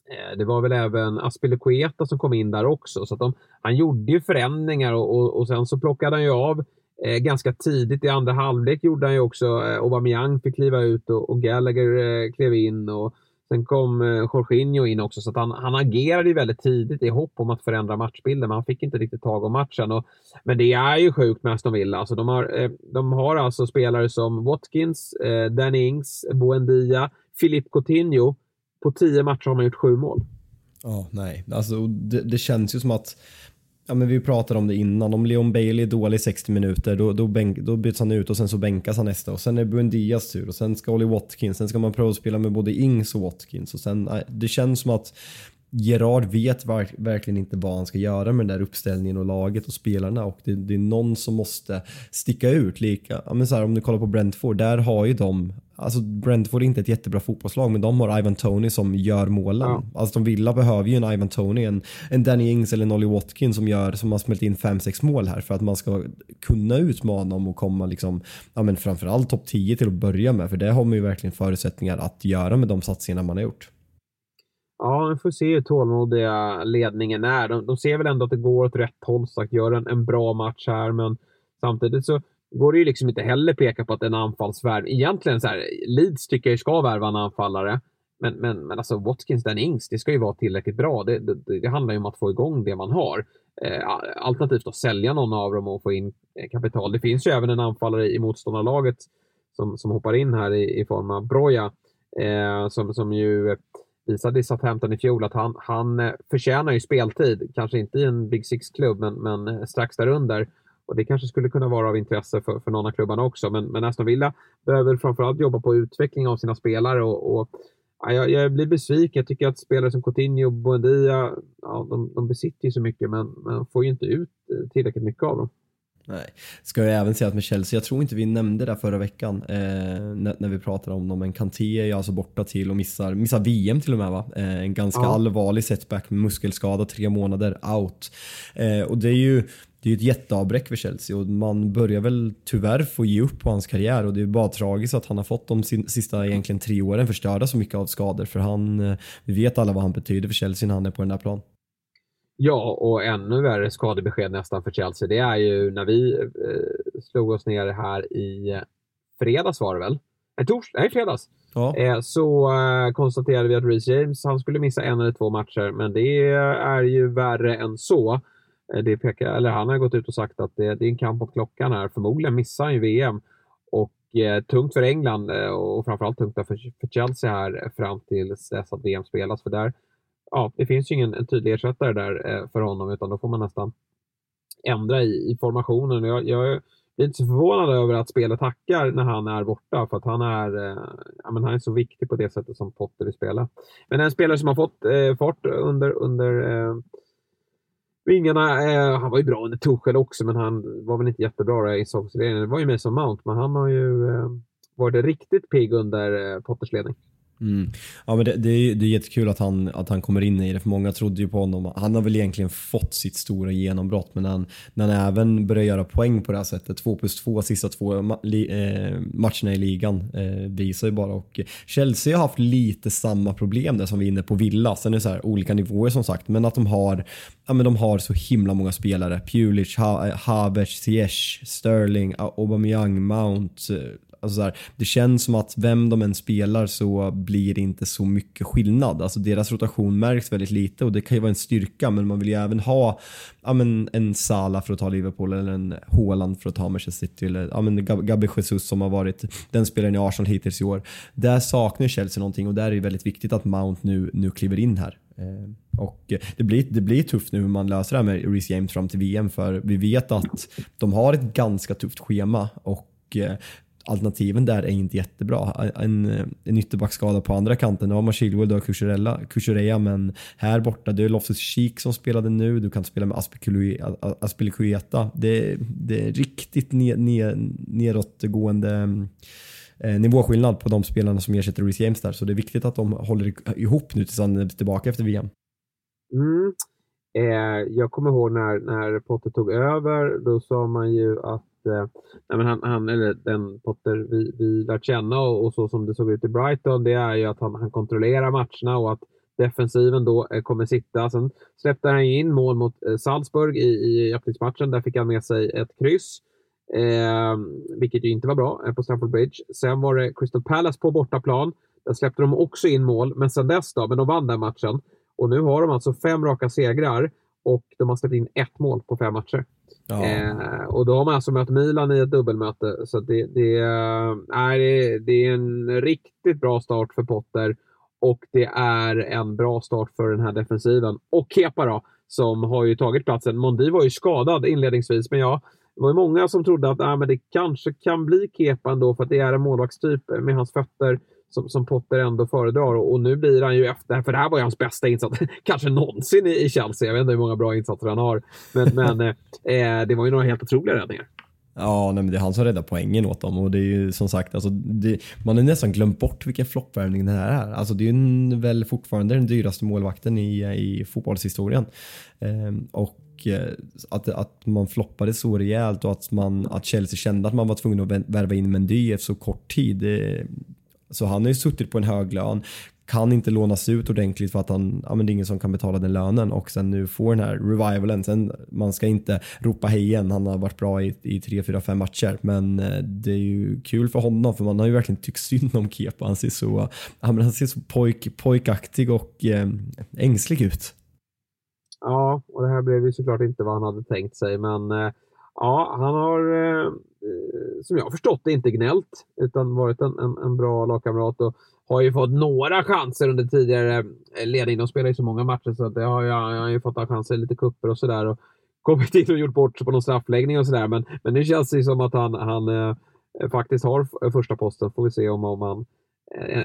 Eh, det var väl även Aspilicueta som kom in där också. Så de, han gjorde ju förändringar och, och, och sen så plockade han ju av Eh, ganska tidigt i andra halvlek gjorde han ju också. Eh, Aubameyang fick kliva ut och, och Gallagher eh, klev in. Och sen kom eh, Jorginho in också. Så han, han agerade ju väldigt tidigt i hopp om att förändra matchbilden. Men han fick inte riktigt tag om matchen. Och, men det är ju sjukt med Aston Villa. Alltså, de, har, eh, de har alltså spelare som Watkins, eh, Danny Ings, Buendia, Philippe Coutinho. På tio matcher har man gjort sju mål. Ja, oh, nej. Alltså, det, det känns ju som att ja, men vi pratade om det innan. Om Leon Bailey är dålig 60 minuter då, då, bänk, då byts han ut och sen så bänkas han nästa och sen är det Buendias tur och sen ska Ollie Watkins, sen ska man provspela med både Ings och Watkins och sen det känns som att Gerard vet verk, verkligen inte vad han ska göra med den där uppställningen och laget och spelarna och det, det är någon som måste sticka ut. Lika, men så här, om du kollar på Brentford, där har ju de Alltså Brentford är inte ett jättebra fotbollslag men de har Ivan Tony som gör målen. Ja. Alltså de Villa behöver ju en Ivan Tony, en, en Danny Ings eller en Ollie Watkins som, gör, som har smält in 5-6 mål här för att man ska kunna utmana dem och komma liksom, ja men framförallt topp 10 till att börja med för det har man ju verkligen förutsättningar att göra med de satsningarna man har gjort. Ja, vi får se hur tålmodiga ledningen är. De, de ser väl ändå att det går åt rätt håll, sagt, gör en, en bra match här, men samtidigt så går det ju liksom inte heller peka på att en anfallsvärv... Egentligen så här, Leeds tycker jag ska värva en anfallare. Men, men, men alltså Watkins, den Ings, det ska ju vara tillräckligt bra. Det, det, det handlar ju om att få igång det man har. Eh, alternativt att sälja någon av dem och få in eh, kapital. Det finns ju även en anfallare i motståndarlaget som, som hoppar in här i, i form av Broja. Eh, som, som ju visade i Southampton i fjol att han, han eh, förtjänar ju speltid. Kanske inte i en Big Six-klubb, men, men eh, strax därunder. Och det kanske skulle kunna vara av intresse för, för någon av klubbarna också. Men, men Aston Villa behöver framförallt jobba på utveckling av sina spelare och, och ja, jag, jag, blir besviken. Jag tycker att spelare som Coutinho och Buendia, ja, de, de besitter ju så mycket men man får ju inte ut eh, tillräckligt mycket av dem. Nej. Ska jag även säga att med Chelsea, jag tror inte vi nämnde det förra veckan eh, när, när, vi pratade om dem, men Kanté är ju alltså borta till och missar, missar VM till och med va? Eh, en ganska ja. allvarlig setback med muskelskada, tre månader out. Eh, och det är ju det är ett jätteavbräck för Chelsea och man börjar väl tyvärr få ge upp på hans karriär och det är bara tragiskt att han har fått de sista egentligen tre åren förstörda så mycket av skador för han, eh, vi vet alla vad han betyder för Chelsea när han är på den där planen. Ja, och ännu värre skadebesked nästan för Chelsea. Det är ju när vi eh, slog oss ner här i fredags var det väl? Nej, tors nej fredags. Ja. Eh, så eh, konstaterade vi att Reece James han skulle missa en eller två matcher, men det är ju värre än så. Eh, det pekar, eller han har gått ut och sagt att det, det är en kamp mot klockan här. Förmodligen missar han ju VM. Och eh, tungt för England eh, och framförallt tungt för, för Chelsea här fram till dess att VM spelas. För där, ja, det finns ju ingen en tydlig ersättare där eh, för honom utan då får man nästan ändra i, i formationen. Jag, jag blir inte så förvånad över att spelet hackar när han är borta för att han är, eh, ja, men han är så viktig på det sättet som Potter vill spela. Men en spelare som har fått eh, fart under, under eh, vingarna, eh, han var ju bra under Tuchel också, men han var väl inte jättebra i säsongsledningen. Det var ju Mason Mount, men han har ju eh, varit riktigt pigg under eh, Potters ledning. Mm. Ja, men det, det, är, det är jättekul att han, att han kommer in i det, för många trodde ju på honom. Han har väl egentligen fått sitt stora genombrott, men när han, när han även börjar göra poäng på det här sättet, två plus två sista två ma li, eh, matcherna i ligan, eh, visar ju bara. Och Chelsea har haft lite samma problem där som vi är inne på Villa. Sen är det så här, olika nivåer som sagt, men att de har, ja, men de har så himla många spelare. Pulic, ha, eh, Havertz, Ziyech, Sterling, Aubameyang, Mount, eh, Alltså så här, det känns som att vem de än spelar så blir det inte så mycket skillnad. Alltså deras rotation märks väldigt lite och det kan ju vara en styrka men man vill ju även ha ja, men en Sala för att ta Liverpool eller en Haaland för att ta Manchester City eller ja, men Gabi Jesus som har varit den spelaren i Arsenal hittills i år. Där saknar Chelsea någonting och där är det väldigt viktigt att Mount nu, nu kliver in här. Eh, och det blir, det blir tufft nu hur man löser det här med Reece James fram till VM för vi vet att de har ett ganska tufft schema och eh, alternativen där är inte jättebra. En, en ytterbackskada på andra kanten, nu har man Chilwell, du har Kukureya, men här borta, det är Loftus Cheek som spelade nu, du kan spela med Aspilicueta. Det, det är riktigt nedåtgående eh, nivåskillnad på de spelarna som ersätter Reece James där, så det är viktigt att de håller ihop nu tills han är tillbaka efter VM. Mm. Eh, jag kommer ihåg när, när Potter tog över, då sa man ju att eh, nej, han, han, eller den Potter vi, vi lärt känna och, och, så som det såg ut i Brighton, det är ju att han, han kontrollerar matcherna och att defensiven då eh, kommer sitta. Sen släppte han in mål mot eh, Salzburg i, i öppningsmatchen. Där fick han med sig ett kryss. Eh, vilket ju inte var bra eh, på Stamford Bridge. Sen var det Crystal Palace på bortaplan. Där släppte de också in mål, men sen dess då, men de vann den matchen. Och nu har de alltså fem raka segrar och de har släppt in ett mål på fem matcher. Ja. Eh, och då har man alltså mött Milan i ett dubbelmöte. Så det, det, äh, det, det är en riktigt bra start för Potter och det är en bra start för den här defensiven. Och Kepa då, som har ju tagit platsen. Mondi var ju skadad inledningsvis, men ja, det var ju många som trodde att äh, men det kanske kan bli Kepa ändå för att det är en målvaktstyp med hans fötter som, som Potter ändå föredrar. Och, och, nu blir han ju efter, för det här var ju hans bästa insats, kanske någonsin i, i Chelsea. Jag vet inte hur många bra insatser han har. Men, men eh, det var ju några helt otroliga räddningar. Ja, nej, men det är han som räddar poängen åt dem och det är ju som sagt, alltså, det, man har nästan glömt bort vilken floppvärvning det här är. Alltså, det är ju väl fortfarande den dyraste målvakten i, i fotbollshistorien. Ehm, och eh, att, att man floppade så rejält och att, man, att Chelsea kände att man var tvungen att värva in Mendy efter så kort tid. Det, så han har ju suttit på en hög lön, kan inte lånas ut ordentligt för att han, ja men det är ingen som kan betala den lönen och sen nu får den här revivalen. Sen, man ska inte ropa hej igen, han har varit bra i, i 3, 4, 5 matcher. Men eh, det är ju kul för honom för man har ju verkligen tyckt synd om Kepa. Han ser så, ja, men han ser så pojk, pojkaktig och eh, ängslig ut. Ja, och det här blev ju såklart inte vad han hade tänkt sig, men eh, ja, han har eh, eh, som jag har förstått det, inte gnällt utan varit en, en, en, bra lagkamrat och har ju fått några chanser under tidigare eh, ledning. De spelar ju så många matcher så att det har jag, jag har ju fått ha chanser i lite kupper och sådär. Och kommit in och gjort bort sig på någon straffläggning och sådär. Men, men nu känns det som att han, han eh, faktiskt har första posten. Får vi se om, om han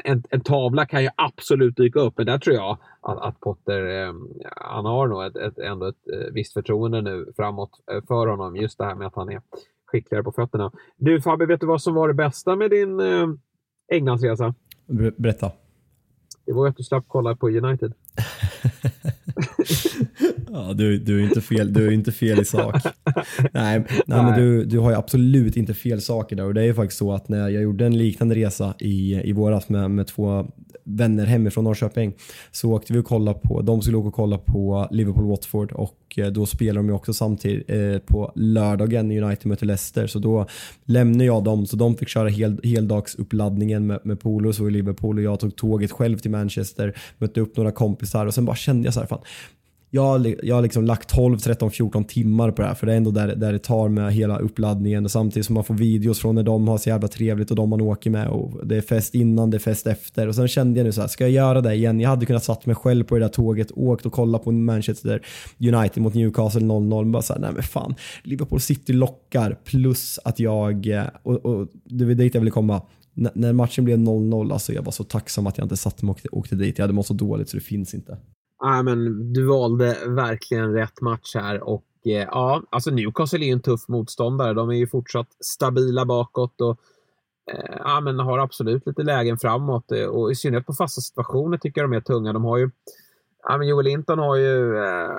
en, en, tavla kan ju absolut dyka upp, men där tror jag att, att Potter, eh, han har nog ett, ett, ändå ett, ett visst förtroende nu framåt för honom. Just det här med att han är skickligare på fötterna. Du Fabbe, vet du vad som var det bästa med din eh, Englandsresa? Berätta. Det var att du slapp kolla på United. Ja, du, du, är inte fel, du är inte fel i sak. nej, nej, men du, du har ju absolut inte fel saker där. Och det är ju faktiskt så att när jag gjorde en liknande resa i, i våras med, med två vänner hemifrån Norrköping så åkte vi och kollade på, de skulle åka och kolla på Liverpool-Watford och eh, då spelar de ju också samtidigt eh, på lördagen United möter Leicester. Så då lämnade jag dem så de fick köra hel, heldagsuppladdningen med, med polos och Liverpool och jag tog tåget själv till Manchester, mötte upp några kompisar och sen bara kände jag så här, fan jag, har, jag har liksom lagt 12, 13, 14 timmar på det här för det är ändå där, där det tar med hela uppladdningen och samtidigt som man får videos från när de har så jävla trevligt och de man åker med och det är fest innan, det är fest efter och sen kände jag nu så här, ska jag göra det igen? Jag hade kunnat satt mig själv på det där tåget, åkt och kollat på Manchester United mot Newcastle 0-0 bara såhär, nej men fan, Liverpool City lockar plus att jag, eh, och, och det var dit jag ville komma, när matchen blev 0-0, alltså jag var så tacksam att jag inte satt mig och åkte, åkte dit. Jag hade mått så dåligt så det finns inte. Nej, men du valde verkligen rätt match här och eh, ja, alltså Newcastle är ju en tuff motståndare. De är ju fortsatt stabila bakåt och eh, ja, men har absolut lite lägen framåt eh, och i synnerhet på fasta situationer tycker jag de är tunga. De har ju, ja, men Joel Linton har ju eh,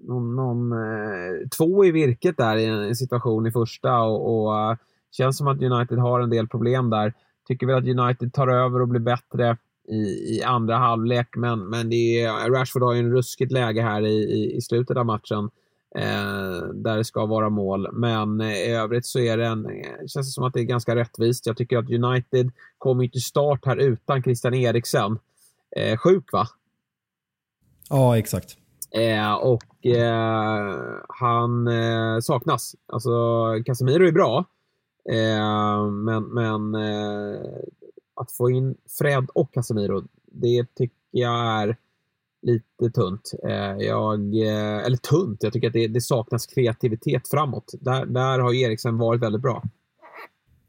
någon, någon eh, två i virket där i en situation i första och, och känns som att United har en del problem där. Tycker väl att United tar över och blir bättre i, i andra halvlek. Men, men det är, Rashford har ju en ruskigt läge här i, i, i slutet av matchen. Eh, där det ska vara mål. Men eh, i övrigt så är det en, eh, känns det som att det är ganska rättvist. Jag tycker att United kommer till start här utan Christian Eriksen. Eh, sjuk va? Ja, exakt. Eh, och eh, han eh, saknas. Alltså, Casemiro är bra. Eh, men men att få in Fred och Casemiro, det tycker jag är lite tunt. Eh, jag, eh, eller tunt, jag tycker att det, det saknas kreativitet framåt. Där, där har Eriksen varit väldigt bra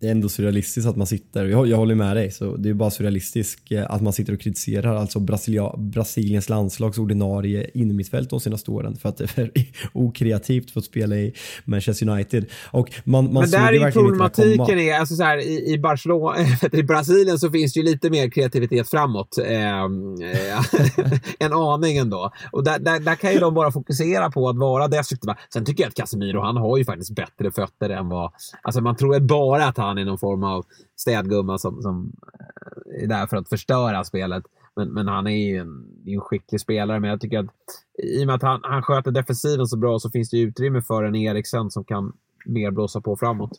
det är ändå surrealistiskt att man sitter, jag, jag håller med dig, så det är bara surrealistiskt eh, att man sitter och kritiserar alltså Brasilia, Brasiliens landslags ordinarie innermittfält de senaste åren för att det är okreativt för att spela i Manchester United. Och man, man Men där är problematiken är, alltså så här, i, i, Barcelona, i Brasilien så finns det ju lite mer kreativitet framåt. Eh, en aning ändå. Och där, där, där, kan ju de bara fokusera på att vara destruktiva. Sen tycker jag att Casemiro, han har ju faktiskt bättre fötter än vad... Alltså man tror bara att han han är någon form av städgumma som, som eh, är där för att förstöra spelet. Men, men han är ju en, en skicklig spelare. Men jag tycker att i och med att han, han sköter defensiven så bra så finns det utrymme för en Eriksen som kan mer blåsa på framåt.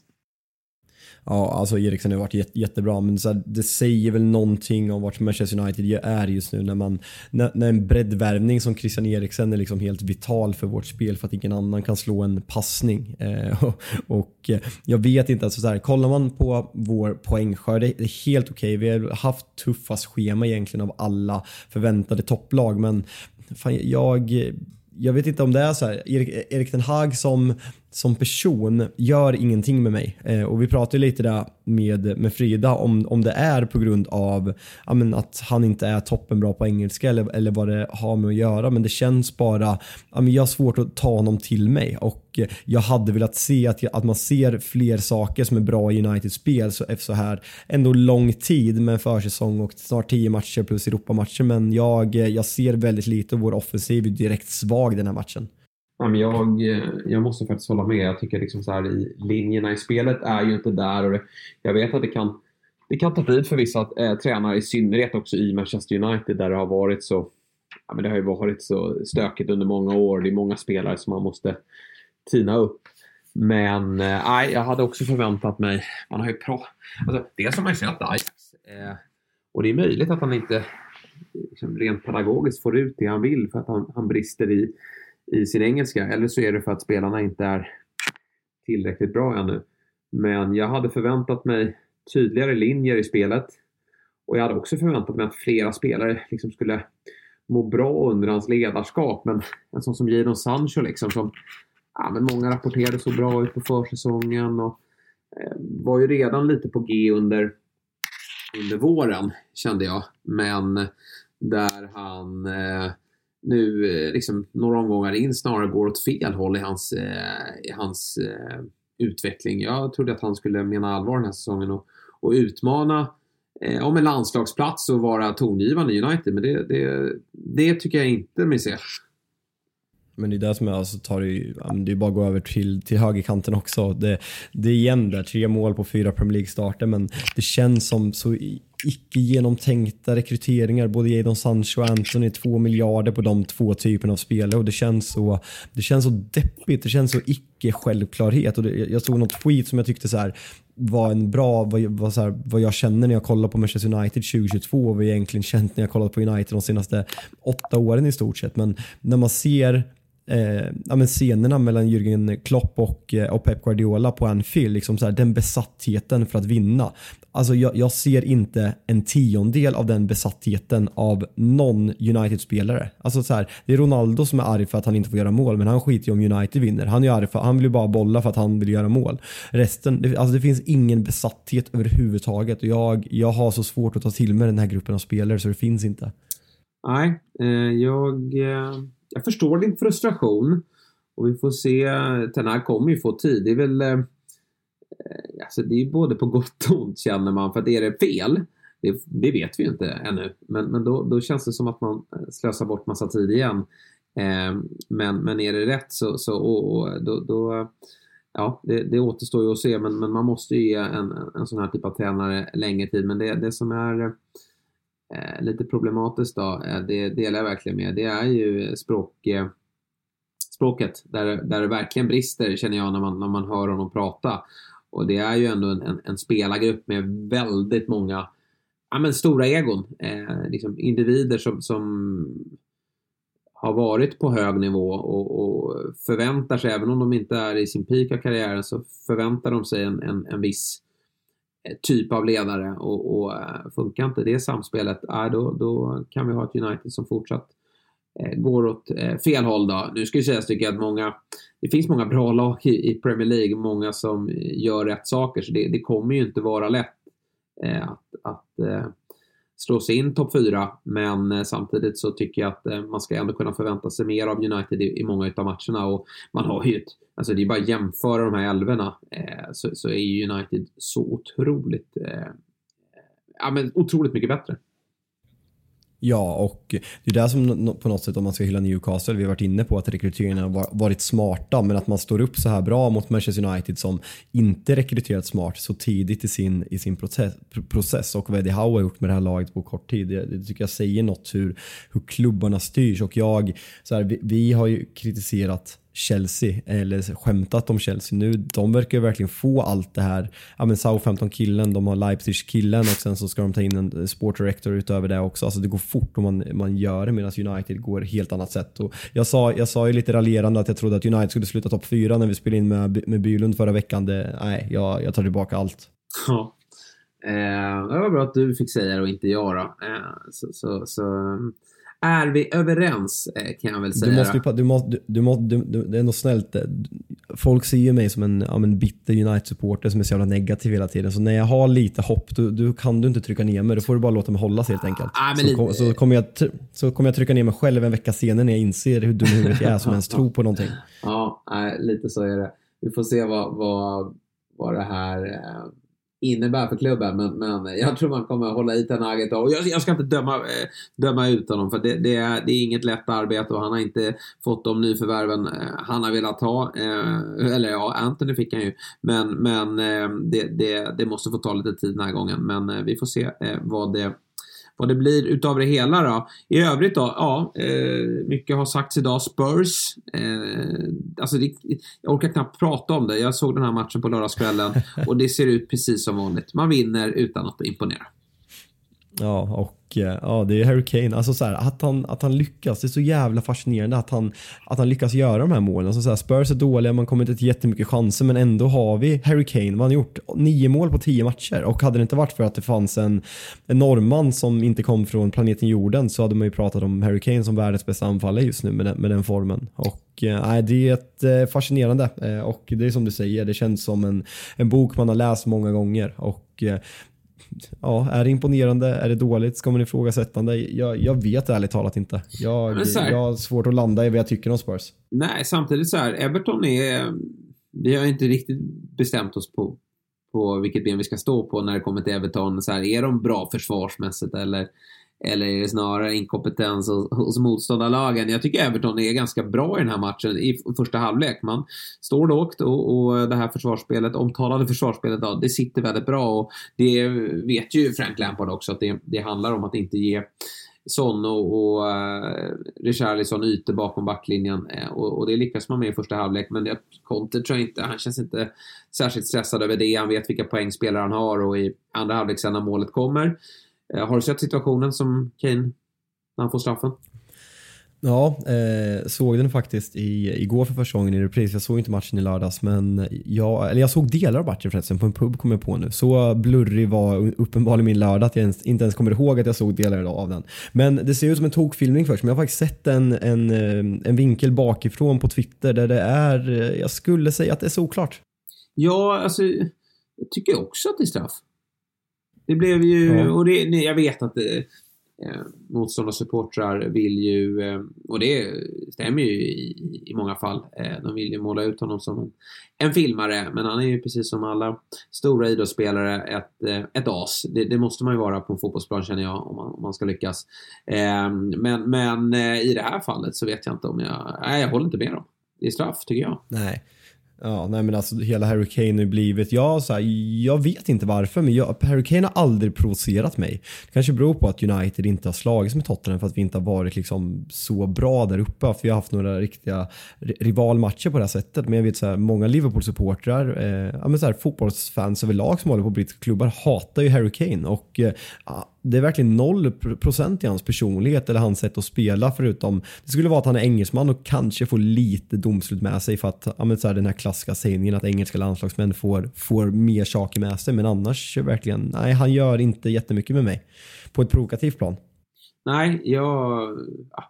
Ja, alltså Eriksen har varit jättebra, men så här, det säger väl någonting om vart Manchester United är just nu när man när, när en breddvärvning som Christian Eriksen är liksom helt vital för vårt spel för att ingen annan kan slå en passning. Eh, och, och, eh, jag vet inte, alltså så här, kollar man på vår poängskörd, det är helt okej. Okay. Vi har haft tuffast schema egentligen av alla förväntade topplag, men fan, jag jag vet inte om det är så här, Erik, Erik den Hag som som person gör ingenting med mig. Eh, och vi pratade lite där med, med Frida om, om det är på grund av ja, men att han inte är toppenbra på engelska eller, eller vad det har med att göra. Men det känns bara, ja, men jag har svårt att ta honom till mig och eh, jag hade velat se att, att man ser fler saker som är bra i Uniteds spel så efter så här ändå lång tid med försäsong och snart 10 matcher plus Europamatcher. Men jag, eh, jag ser väldigt lite och vår offensiv är direkt svag den här matchen. Jag, eh, jag måste faktiskt hålla med. Jag tycker liksom så här, i, linjerna i spelet är ju inte där. Och det, jag vet att det kan, det kan ta tid för vissa eh, tränare, i synnerhet också i Manchester United där det har varit så ja, men det har ju varit så stökigt under många år. Det är många spelare som man måste tina upp. Men eh, jag hade också förväntat mig... Man har ju pro... Alltså, dels har man ju sett Ajax. Eh, och det är möjligt att han inte liksom, rent pedagogiskt får ut det han vill för att han, han brister i i sin engelska. Eller så är det för att spelarna inte är tillräckligt bra ännu. Men jag hade förväntat mig tydligare linjer i spelet. Och jag hade också förväntat mig att flera spelare liksom skulle må bra under hans ledarskap. Men en sån som Jadon Sancho liksom som ja, men många rapporterade så bra ut på försäsongen och eh, var ju redan lite på G under, under våren kände jag. Men där han eh, nu eh, liksom, några omgångar in snarare går åt fel håll i hans, eh, i hans eh, utveckling. Jag trodde att han skulle mena allvar den här säsongen och, och utmana eh, om en landslagsplats och vara tongivande i United. Men det, det, det tycker jag inte mig se. Men det är det som är, alltså tar i, det är bara att gå över till, till högerkanten också. Det, det är igen där, tre mål på fyra Premier League-starter men det känns som så icke genomtänkta rekryteringar. Både Jadon Sancho och Anthony, två miljarder på de två typerna av spelare och det känns så, det känns så deppigt, det känns så icke självklarhet. Och det, jag såg något tweet som jag tyckte så här, var en bra, vad, vad, så här, vad jag känner när jag kollar på Manchester United 2022 och vad jag egentligen känt när jag kollat på United de senaste åtta åren i stort sett. Men när man ser eh, ja, men scenerna mellan Jürgen Klopp och, eh, och Pep Guardiola på Anfield, liksom så här, den besattheten för att vinna. Alltså jag, jag, ser inte en tiondel av den besattheten av någon United-spelare. Alltså så här, det är Ronaldo som är arg för att han inte får göra mål, men han skiter ju om United vinner. Han är arg för han vill ju bara bolla för att han vill göra mål. Resten, det, alltså det finns ingen besatthet överhuvudtaget och jag, jag har så svårt att ta till mig den här gruppen av spelare så det finns inte. Nej, eh, jag... Eh, jag förstår din frustration. Och vi får se. Tenag kommer ju få tid. Det är väl... Eh, eh, alltså det är både på gott och ont känner man. För att är det fel, det, det vet vi ju inte ännu. Men, men då, då känns det som att man eh, slösar bort massa tid igen. Eh, men, men är det rätt så, så och, och, då, då ja, det, det återstår ju att se. Men, men man måste ju ge en, en sån här typ av tränare längre tid. Men det, det som är eh, Eh, lite problematiskt då, eh, det delar jag verkligen med, det är ju språk, eh, språket där, där det verkligen brister känner jag när man, när man hör honom prata. Och det är ju ändå en, en, en spelargrupp med väldigt många ja, men stora egon. Eh, liksom individer som, som har varit på hög nivå och, och, förväntar sig, även om de inte är i sin peak av karriären, så förväntar de sig en, en, en viss typ av ledare och, och eh, funkar inte det samspelet, uh, då, då kan vi ha ett United som fortsatt eh, går åt eh, fel håll. Då. Nu ska jag säga tycker jag att många, det finns många bra lag i, i Premier League, många som gör rätt saker, så det, det kommer ju inte vara lätt att, att slå sig in topp 4. Men eh, samtidigt så tycker jag att eh, man ska ändå kunna förvänta sig mer av United i, många av matcherna. Och man har ju ett, alltså det är bara att jämföra de här älvorna eh, så, så är ju United så otroligt, ja men otroligt mycket bättre. Ja, och det är det som på något sätt om man ska hylla Newcastle, vi har varit inne på att rekryteringen har varit smarta, men att man står upp så här bra mot Manchester United som inte rekryterat smart så tidigt i sin, i sin process, process och vad Eddie Howe har gjort med det här laget på kort tid. Det, det tycker jag säger något hur, hur klubbarna styrs och jag, så här, vi, vi har ju kritiserat Chelsea, eller skämtat om Chelsea nu. De verkar ju verkligen få allt det här. Ja men Southampton-killen, de har Leipzig-killen och sen så ska de ta in en sport director utöver det också. Alltså det går fort om man, man gör det medan United går helt annat sätt. Och jag, sa, jag sa ju lite raljerande att jag trodde att United skulle sluta topp fyra när vi spelade in med, med Bylund förra veckan. Det, nej, jag, jag tar tillbaka allt. Ja. Eh, det var bra att du fick säga det och inte jag då. Eh, så, så, så är vi överens eh, kan jag väl säga. Du måste, du måste, du, du måste, du, det är nog snällt. Eh, folk ser ju mig som en, ja, en bitter United-supporter som är så jävla negativ hela tiden. Så när jag har lite hopp, då, då kan du inte trycka ner mig. Då får du bara låta mig hållas helt enkelt. Ah, så, kom, så, kommer jag, så kommer jag trycka ner mig själv en vecka senare när jag inser hur dum i huvudet jag är som ens tror på någonting. Ja, lite så är det. Vi får se vad, vad, vad det här eh, innebär för klubben. Men, men jag tror man kommer hålla i Tenaget. Och jag, jag ska inte döma, eh, döma ut honom för det, det, är, det är inget lätt arbete och han har inte fått de nyförvärven eh, han har velat ha. Eh, eller ja, Anthony fick han ju. Men, men eh, det, det, det måste få ta lite tid den här gången. Men eh, vi får se vad det vad det blir utav det hela då. I övrigt då, ja, eh, mycket har sagts idag. Spurs, eh, alltså det, jag orkar knappt prata om det. Jag såg den här matchen på lördagskvällen och det ser ut precis som vanligt. Man vinner utan att imponera. Ja, och eh, ja, det är Harry Kane. Alltså så här, att, han, att han lyckas, det är så jävla fascinerande att han, att han lyckas göra de här målen. Alltså så här, Spurs är dåliga, man kommer inte till jättemycket chanser men ändå har vi Harry Kane. Vad har han gjort? Nio mål på tio matcher och hade det inte varit för att det fanns en, en norrman som inte kom från planeten jorden så hade man ju pratat om Harry Kane som världens bästa anfallare just nu med den, med den formen. Och eh, nej, det är ett, eh, fascinerande och det är som du säger, det känns som en, en bok man har läst många gånger och ja, är det imponerande? Är det dåligt? Ska man ifrågasätta det? Jag, jag vet ärligt talat inte. Jag, här, jag har svårt att landa i vad jag tycker om Spurs. Nej, samtidigt så här, Everton är... Vi har inte riktigt bestämt oss på, på vilket ben vi ska stå på när det kommer till Everton. Så här, är de bra försvarsmässigt eller eller är det snarare inkompetens hos, motståndarlagen? Jag tycker Everton är ganska bra i den här matchen i första halvlek. Man står lågt och, och det här försvarsspelet, omtalade försvarsspelet, då, det sitter väldigt bra och det vet ju Frank Lampard också att det, det handlar om att inte ge Son och, och uh, Richarlison ytor bakom backlinjen uh, och, och, det lyckas man med i första halvlek men det, Conte tror jag inte, han känns inte särskilt stressad över det. Han vet vilka poängspelare han har och i andra halvlek sen när målet kommer. Uh, har du sett situationen som Kane när han får straffen? Ja, eh, såg den faktiskt i, igår för första gången i repris. Jag såg inte matchen i lördags, men jag, eller jag såg delar av matchen förresten på en pub kom jag på nu. Så blurrig var uppenbarligen min lördag att jag ens, inte ens kommer ihåg att jag såg delar av den. Men det ser ut som en tokfilmning först, men jag har faktiskt sett en, en, eh, en vinkel bakifrån på Twitter där det är, eh, jag skulle säga att det är såklart. Ja, alltså jag tycker också att det är straff. Det blev ju, ja. och det, jag vet att det, eh, motståndarsupportrar vill ju, eh, och det stämmer ju i, i många fall, eh, de vill ju måla ut honom som en, en, filmare, men han är ju precis som alla stora idrottsspelare ett, eh, ett as. Det, det, måste man ju vara på en fotbollsplan känner jag, om man, om man ska lyckas. Eh, men men eh, i det här fallet så vet jag inte om jag, nej jag håller inte med dem. Det är straff tycker jag. Nej. Ja, nej men alltså hela Harry Kane har ju blivit, ja, så här, jag vet inte varför men jag, Harry Kane har aldrig provocerat mig. Det kanske beror på att United inte har slagits med Tottenham för att vi inte har varit liksom så bra där uppe. För vi har haft några riktiga rivalmatcher på det här sättet. Men jag vet så här, många Liverpool-supportrar, eh, ja, men så här, fotbollsfans överlag som håller på brittiska klubbar hatar ju Harry Kane. Och eh, det är verkligen noll procent i hans personlighet eller hans sätt att spela förutom det skulle vara att han är engelsman och kanske får lite domslut med sig för att ja, men så här, den här klassiska sägningen att engelska landslagsmän får, får mer saker med sig men annars verkligen nej han gör inte jättemycket med mig på ett provokativt plan. Nej, jag,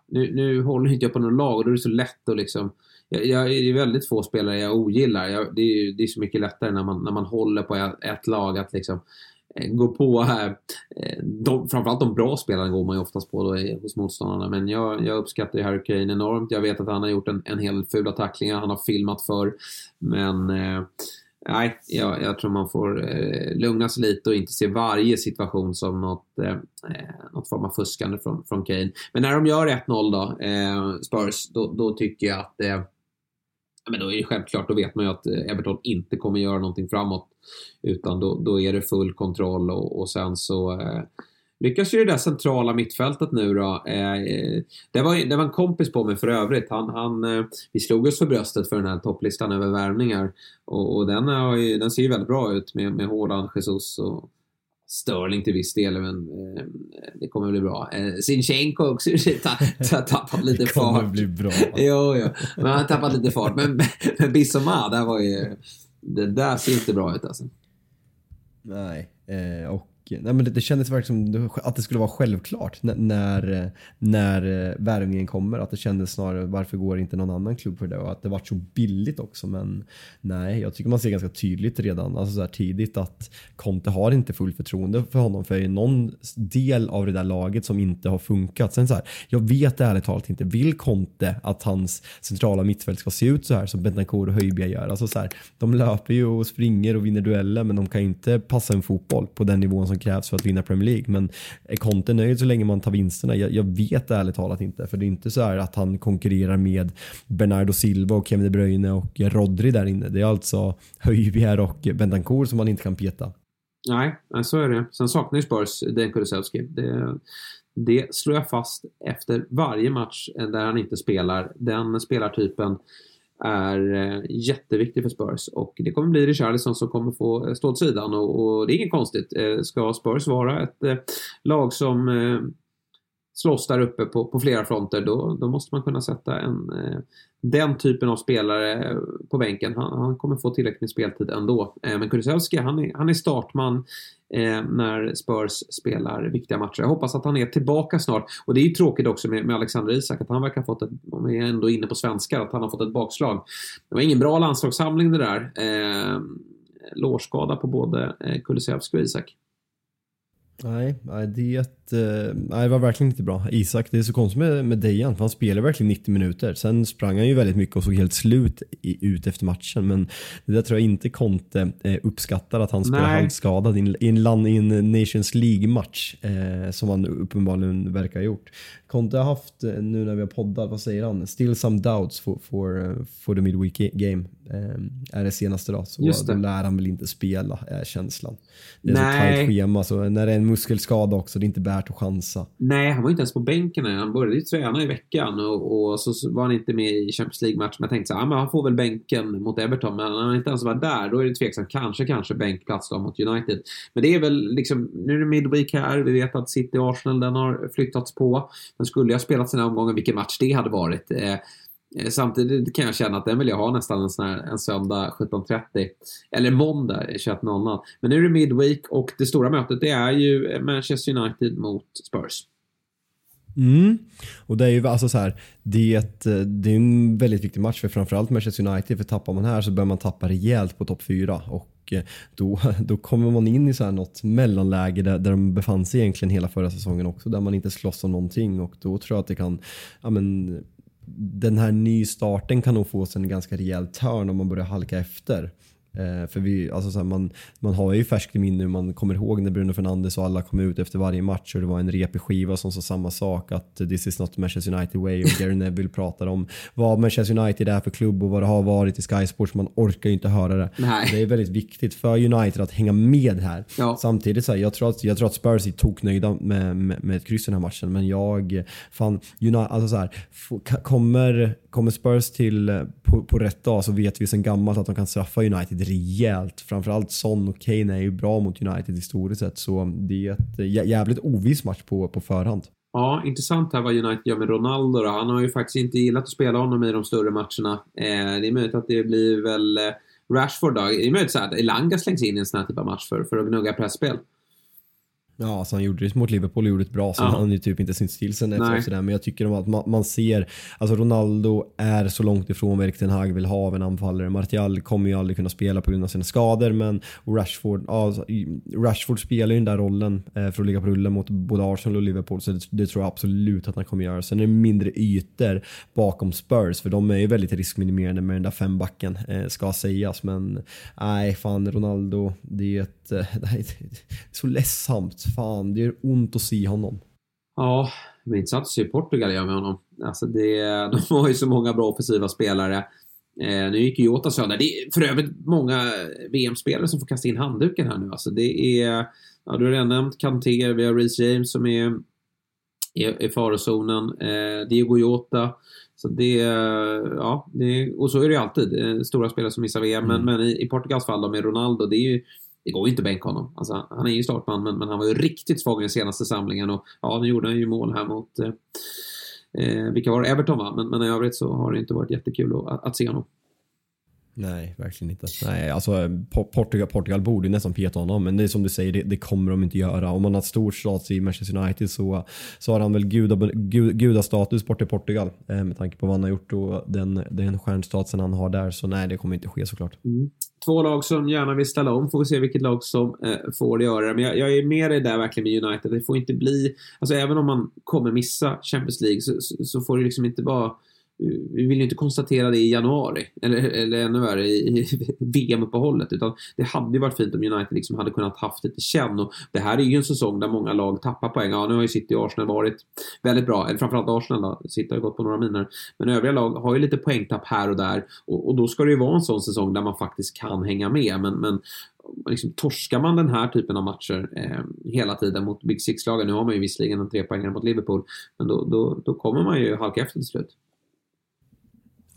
nu, nu håller inte jag på någon lag och då är det så lätt att liksom jag, jag, det är väldigt få spelare jag ogillar. Jag, det, är, det är så mycket lättare när man, när man håller på ett, ett lag att liksom Eh, gå på här. Eh, de, framförallt de bra spelarna går man ju oftast på då hos motståndarna. Men jag, jag uppskattar ju Harry Kane enormt. Jag vet att han har gjort en, en hel fula tacklingar. Han har filmat för Men eh, nej, jag, jag, tror man får eh, lugna sig lite och inte se varje situation som något, eh, eh något form av fuskande från, från Kane. Men när de gör 1-0 då, eh, Spurs, då, då, tycker jag att eh, men då är det självklart, då vet man ju att eh, Everton inte kommer göra någonting framåt. Utan då, då är det full kontroll och, och sen så eh, lyckas ju det där centrala mittfältet nu då. Eh, eh det, var, det var en kompis på mig för övrigt. Han, han, eh, vi slog oss för bröstet för den här topplistan över värvningar. Och, och den, är, den ser ju väldigt bra ut med, med Håland, Jesus och Sterling till viss del, men eh, det kommer bli bra. Eh, Sinchenko också har tappat lite fart. Det kommer bli bra. jo, jo, men han har tappat lite fart. Men, men Bissoma, där var ju... Det där ser inte bra ut alltså. Nej, eh, och nej, men det, det kändes verkligen som att det skulle vara självklart när, när, när eh, värvningen kommer. Att det kändes snarare varför går inte någon annan klubb för det och att det vart så billigt också. Men nej, jag tycker man ser ganska tydligt redan alltså så här tidigt att Conte har inte fullt förtroende för honom för det är någon del av det där laget som inte har funkat. Sen så här, jag vet ärligt talat inte, vill Conte att hans centrala mittfält ska se ut så här som Bentancourt och Höjbjerg gör? Alltså så här, de löper ju och springer och vinner dueller men de kan inte passa en fotboll på den nivån som krävs för att vinna Premier League. Men är Conte nöjd så länge man tar vinsterna? Jag, jag vet ärligt talat inte. För det är inte så här att han konkurrerar med Bernardo Silva och Kevin De Bruyne och Rodri där inne. Det är alltså Höjbjerg och Bentancourt som man inte kan peta. Nej, så är det. Sen saknar ju Spurs Den Kulusevski. Det, det slår jag fast efter varje match där han inte spelar. Den spelartypen är eh, jätteviktig för Spurs och det kommer bli Richarlison som kommer få eh, stå åt sidan och, och det är inget konstigt. Eh, ska Spurs vara ett lag som slåss där uppe på, på flera fronter då, då måste man kunna sätta en, eh, den typen av spelare på bänken. Han, han kommer få tillräckligt med speltid ändå. Eh, men Kulusevski han är, han är startman eh, när Spurs spelar viktiga matcher. Jag hoppas att han är tillbaka snart. Och det är ju tråkigt också med, med Alexander Isak att han verkar ha fått ett, om vi är ändå inne på svenskar, att han har fått ett bakslag. Det var ingen bra landslagssamling det där. Eh, lårskada på både eh, Kulusevski och Isak. Nej, nej det, eh, nej, det var verkligen inte bra. Isak, det är så konstigt med, med Dejan, för han spelade verkligen 90 minuter. Sen sprang han ju väldigt mycket och såg helt slut i, ut efter matchen. Men det där tror jag inte Conte eh, uppskattar, att han spelar halvskadad i en, i en, Nations League-match, eh, som han uppenbarligen verkar ha gjort. Conte har haft, eh, nu när vi har poddat, vad säger han? Still some doubts for, for, for the midweek game. Um, är det senaste då. Så Just det. då lär han väl inte spela, är känslan. Det är Nej. så tajt schema, så när det är en muskelskada också, det är inte värt att chansa. Nej, han var inte ens på bänken Han började ju träna i veckan och, och, så var han inte med i Champions League-matchen. Jag tänkte så här, men han får väl bänken mot Everton, men han inte ens varit där. Då är det tveksamt. Kanske, kanske bänkplats då mot United. Men det är väl liksom, nu är det midweek här. Vi vet att City Arsenal, den har flyttats på. Men skulle jag spelat sina omgångar, vilken match det hade varit. Eh, samtidigt kan jag känna att den vill jag ha nästan en, sån här, en söndag 17.30. Eller måndag 21.00. Men nu är det Midweek och det stora mötet det är ju Manchester United mot Spurs. Mm. Och det är ju alltså så här, det är, ett, eh, det är en väldigt viktig match för framförallt Manchester United. För tappar man här så börjar man tappa rejält på topp 4. Och eh, då, då kommer man in i så här något mellanläge där, där de befann sig egentligen hela förra säsongen också, där man inte slåss om någonting och då tror jag att det kan, ja men den här nystarten kan nog få sig en ganska rejäl törn om man börjar halka efter. Eh, för vi, alltså så här, man, man har ju färskt i minne, man kommer ihåg när Bruno Fernandes och alla kom ut efter varje match och det var en repig skiva som sa samma sak att this is not Manchester United way och Gary Neville pratar om vad Manchester United är för klubb och vad det har varit i Sky Sports. Man orkar ju inte höra det. Nej. Det är väldigt viktigt för United att hänga med här. Ja. Samtidigt så här, jag, tror att, jag tror att Spurs är toknöjda med, med, med ett kryss i den här matchen men jag, fan, United, alltså så här, kommer, kommer Spurs till eh, på, på rätt dag så vet vi sedan gammalt att de kan straffa United rejält. Framförallt Son och Kane är ju bra mot United historiskt sett så det är ett eh, jävligt oviss match på, på förhand. Ja, intressant här vad United gör med Ronaldo då. Han har ju faktiskt inte gillat att spela honom i de större matcherna. Eh, det är möjligt att det blir väl eh, Rashford då. Det är möjligt att Elanga slängs in i en sån här typ av match för, för att gnugga pressspel. Ja, alltså han gjorde det mot Liverpool och gjorde ett bra så ja. han ju typ inte synts till sen sådär. Men jag tycker att man, man, ser, alltså Ronaldo är så långt ifrån vad Erik Ten Hag vill ha av en anfallare. Martial kommer ju aldrig kunna spela på grund av sina skador men Rashford, ja, Rashford spelar ju den där rollen eh, för att ligga på rullen mot både Arsenal och Liverpool så det, det, tror jag absolut att han kommer göra. Sen är det mindre ytor bakom Spurs för de är ju väldigt riskminimerande med den där fembacken eh, ska sägas men nej fan Ronaldo det är ett det är så ledsamt fan, det gör ont att se honom. Ja, men intressant att se Portugal gör med honom. Alltså det, de har ju så många bra offensiva spelare. Eh, nu gick ju Jota sönder. Det är för övrigt många VM-spelare som får kasta in handduken här nu. Alltså det är, ja, du har redan nämnt Kanté, vi har Reece James som är i farozonen. Eh, Diego Jota. Så det, ja, det, och så är det ju alltid. Eh, stora spelare som missar VM. Mm. Men, men i, i Portugals fall då med Ronaldo, det är ju det går ju inte att bänka honom. Alltså, han är ju startman, men, men han var ju riktigt svag i den senaste samlingen. Och ja, nu gjorde han ju mål här mot, eh, eh vilka var det? Everton va? Men, men i övrigt så har det inte varit jättekul att, att se honom. Nej, verkligen inte. Nej, alltså, Portugal, Portugal borde nästan peta honom, men det är som du säger, det, det kommer de inte göra. Om man har stor status i Manchester United så, så har han väl guda, gud, gudastatus bort i Portugal eh, med tanke på vad han har gjort och den, den stjärnstatusen han har där. Så nej, det kommer inte ske såklart. Mm. Två lag som gärna vill ställa om, får vi se vilket lag som eh, får det göra det. Men jag, jag, är med dig där verkligen med United. Det får inte bli, alltså även om man kommer missa Champions League så, så, så får det liksom inte vara vi vill ju inte konstatera det i januari, eller, eller ännu värre i, i VM-uppehållet. Utan det hade ju varit fint om United liksom hade kunnat haft lite känn. Och det här är ju en säsong där många lag tappar poäng. Ja, nu har ju City och Arsenal varit väldigt bra. Eller framförallt Arsenal då. City har ju gått på några miner. Men övriga lag har ju lite poängtapp här och där. Och, och då ska det ju vara en sån säsong där man faktiskt kan hänga med. Men, men liksom, torskar man den här typen av matcher eh, hela tiden mot Big Six-lagen. Nu har man ju visserligen en trepoängare mot Liverpool. Men då, då, då kommer man ju halka efter till slut.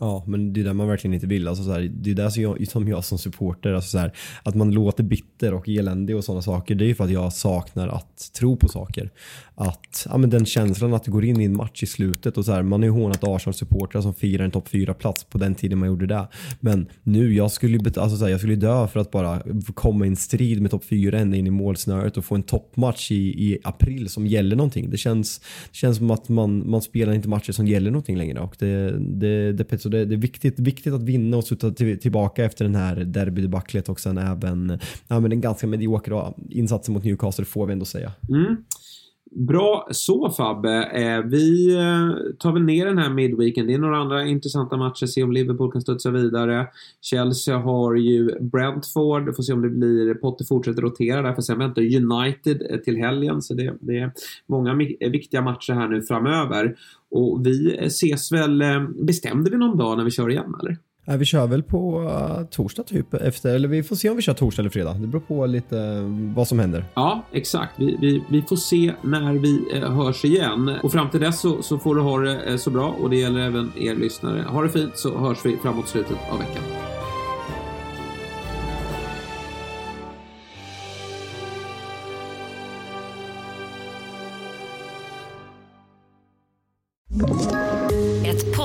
Ja, men det är det man verkligen inte vill. Alltså så här, det är det som jag som, jag som supporter, alltså så här, att man låter bitter och eländig och sådana saker. Det är ju för att jag saknar att tro på saker. Att, ja, men den känslan att du går in i en match i slutet och så här, man har ju hånat Arsenal-supportrar som firar en topp 4-plats på den tiden man gjorde det. Men nu, jag skulle, alltså så här, jag skulle dö för att bara komma i en strid med topp 4 ända in i målsnöret och få en toppmatch i, i april som gäller någonting. Det känns, det känns som att man, man spelar inte matcher som gäller någonting längre och det, det, det så det, det är viktigt, viktigt att vinna och sluta till, tillbaka efter den här derbydebaclet och sen även ja, men en ganska medioker insats mot Newcastle får vi ändå säga. Mm. Bra så Fabbe. Eh, vi eh, tar väl ner den här midweeken. Det är några andra intressanta matcher. Se om Liverpool kan studsa vidare. Chelsea har ju Brentford. Får se om det blir... Potter fortsätter rotera där. För sen väntar United eh, till helgen. Så det, det är många viktiga matcher här nu framöver. Och vi ses väl... Bestämde vi någon dag när vi kör igen eller? vi kör väl på uh, torsdag typ efter, eller vi får se om vi kör torsdag eller fredag. Det beror på lite uh, vad som händer. Ja, exakt. Vi, vi, vi får se när vi uh, hörs igen. Och fram till dess så, så får du ha det så bra och det gäller även er lyssnare. Ha det fint så hörs vi framåt slutet av veckan.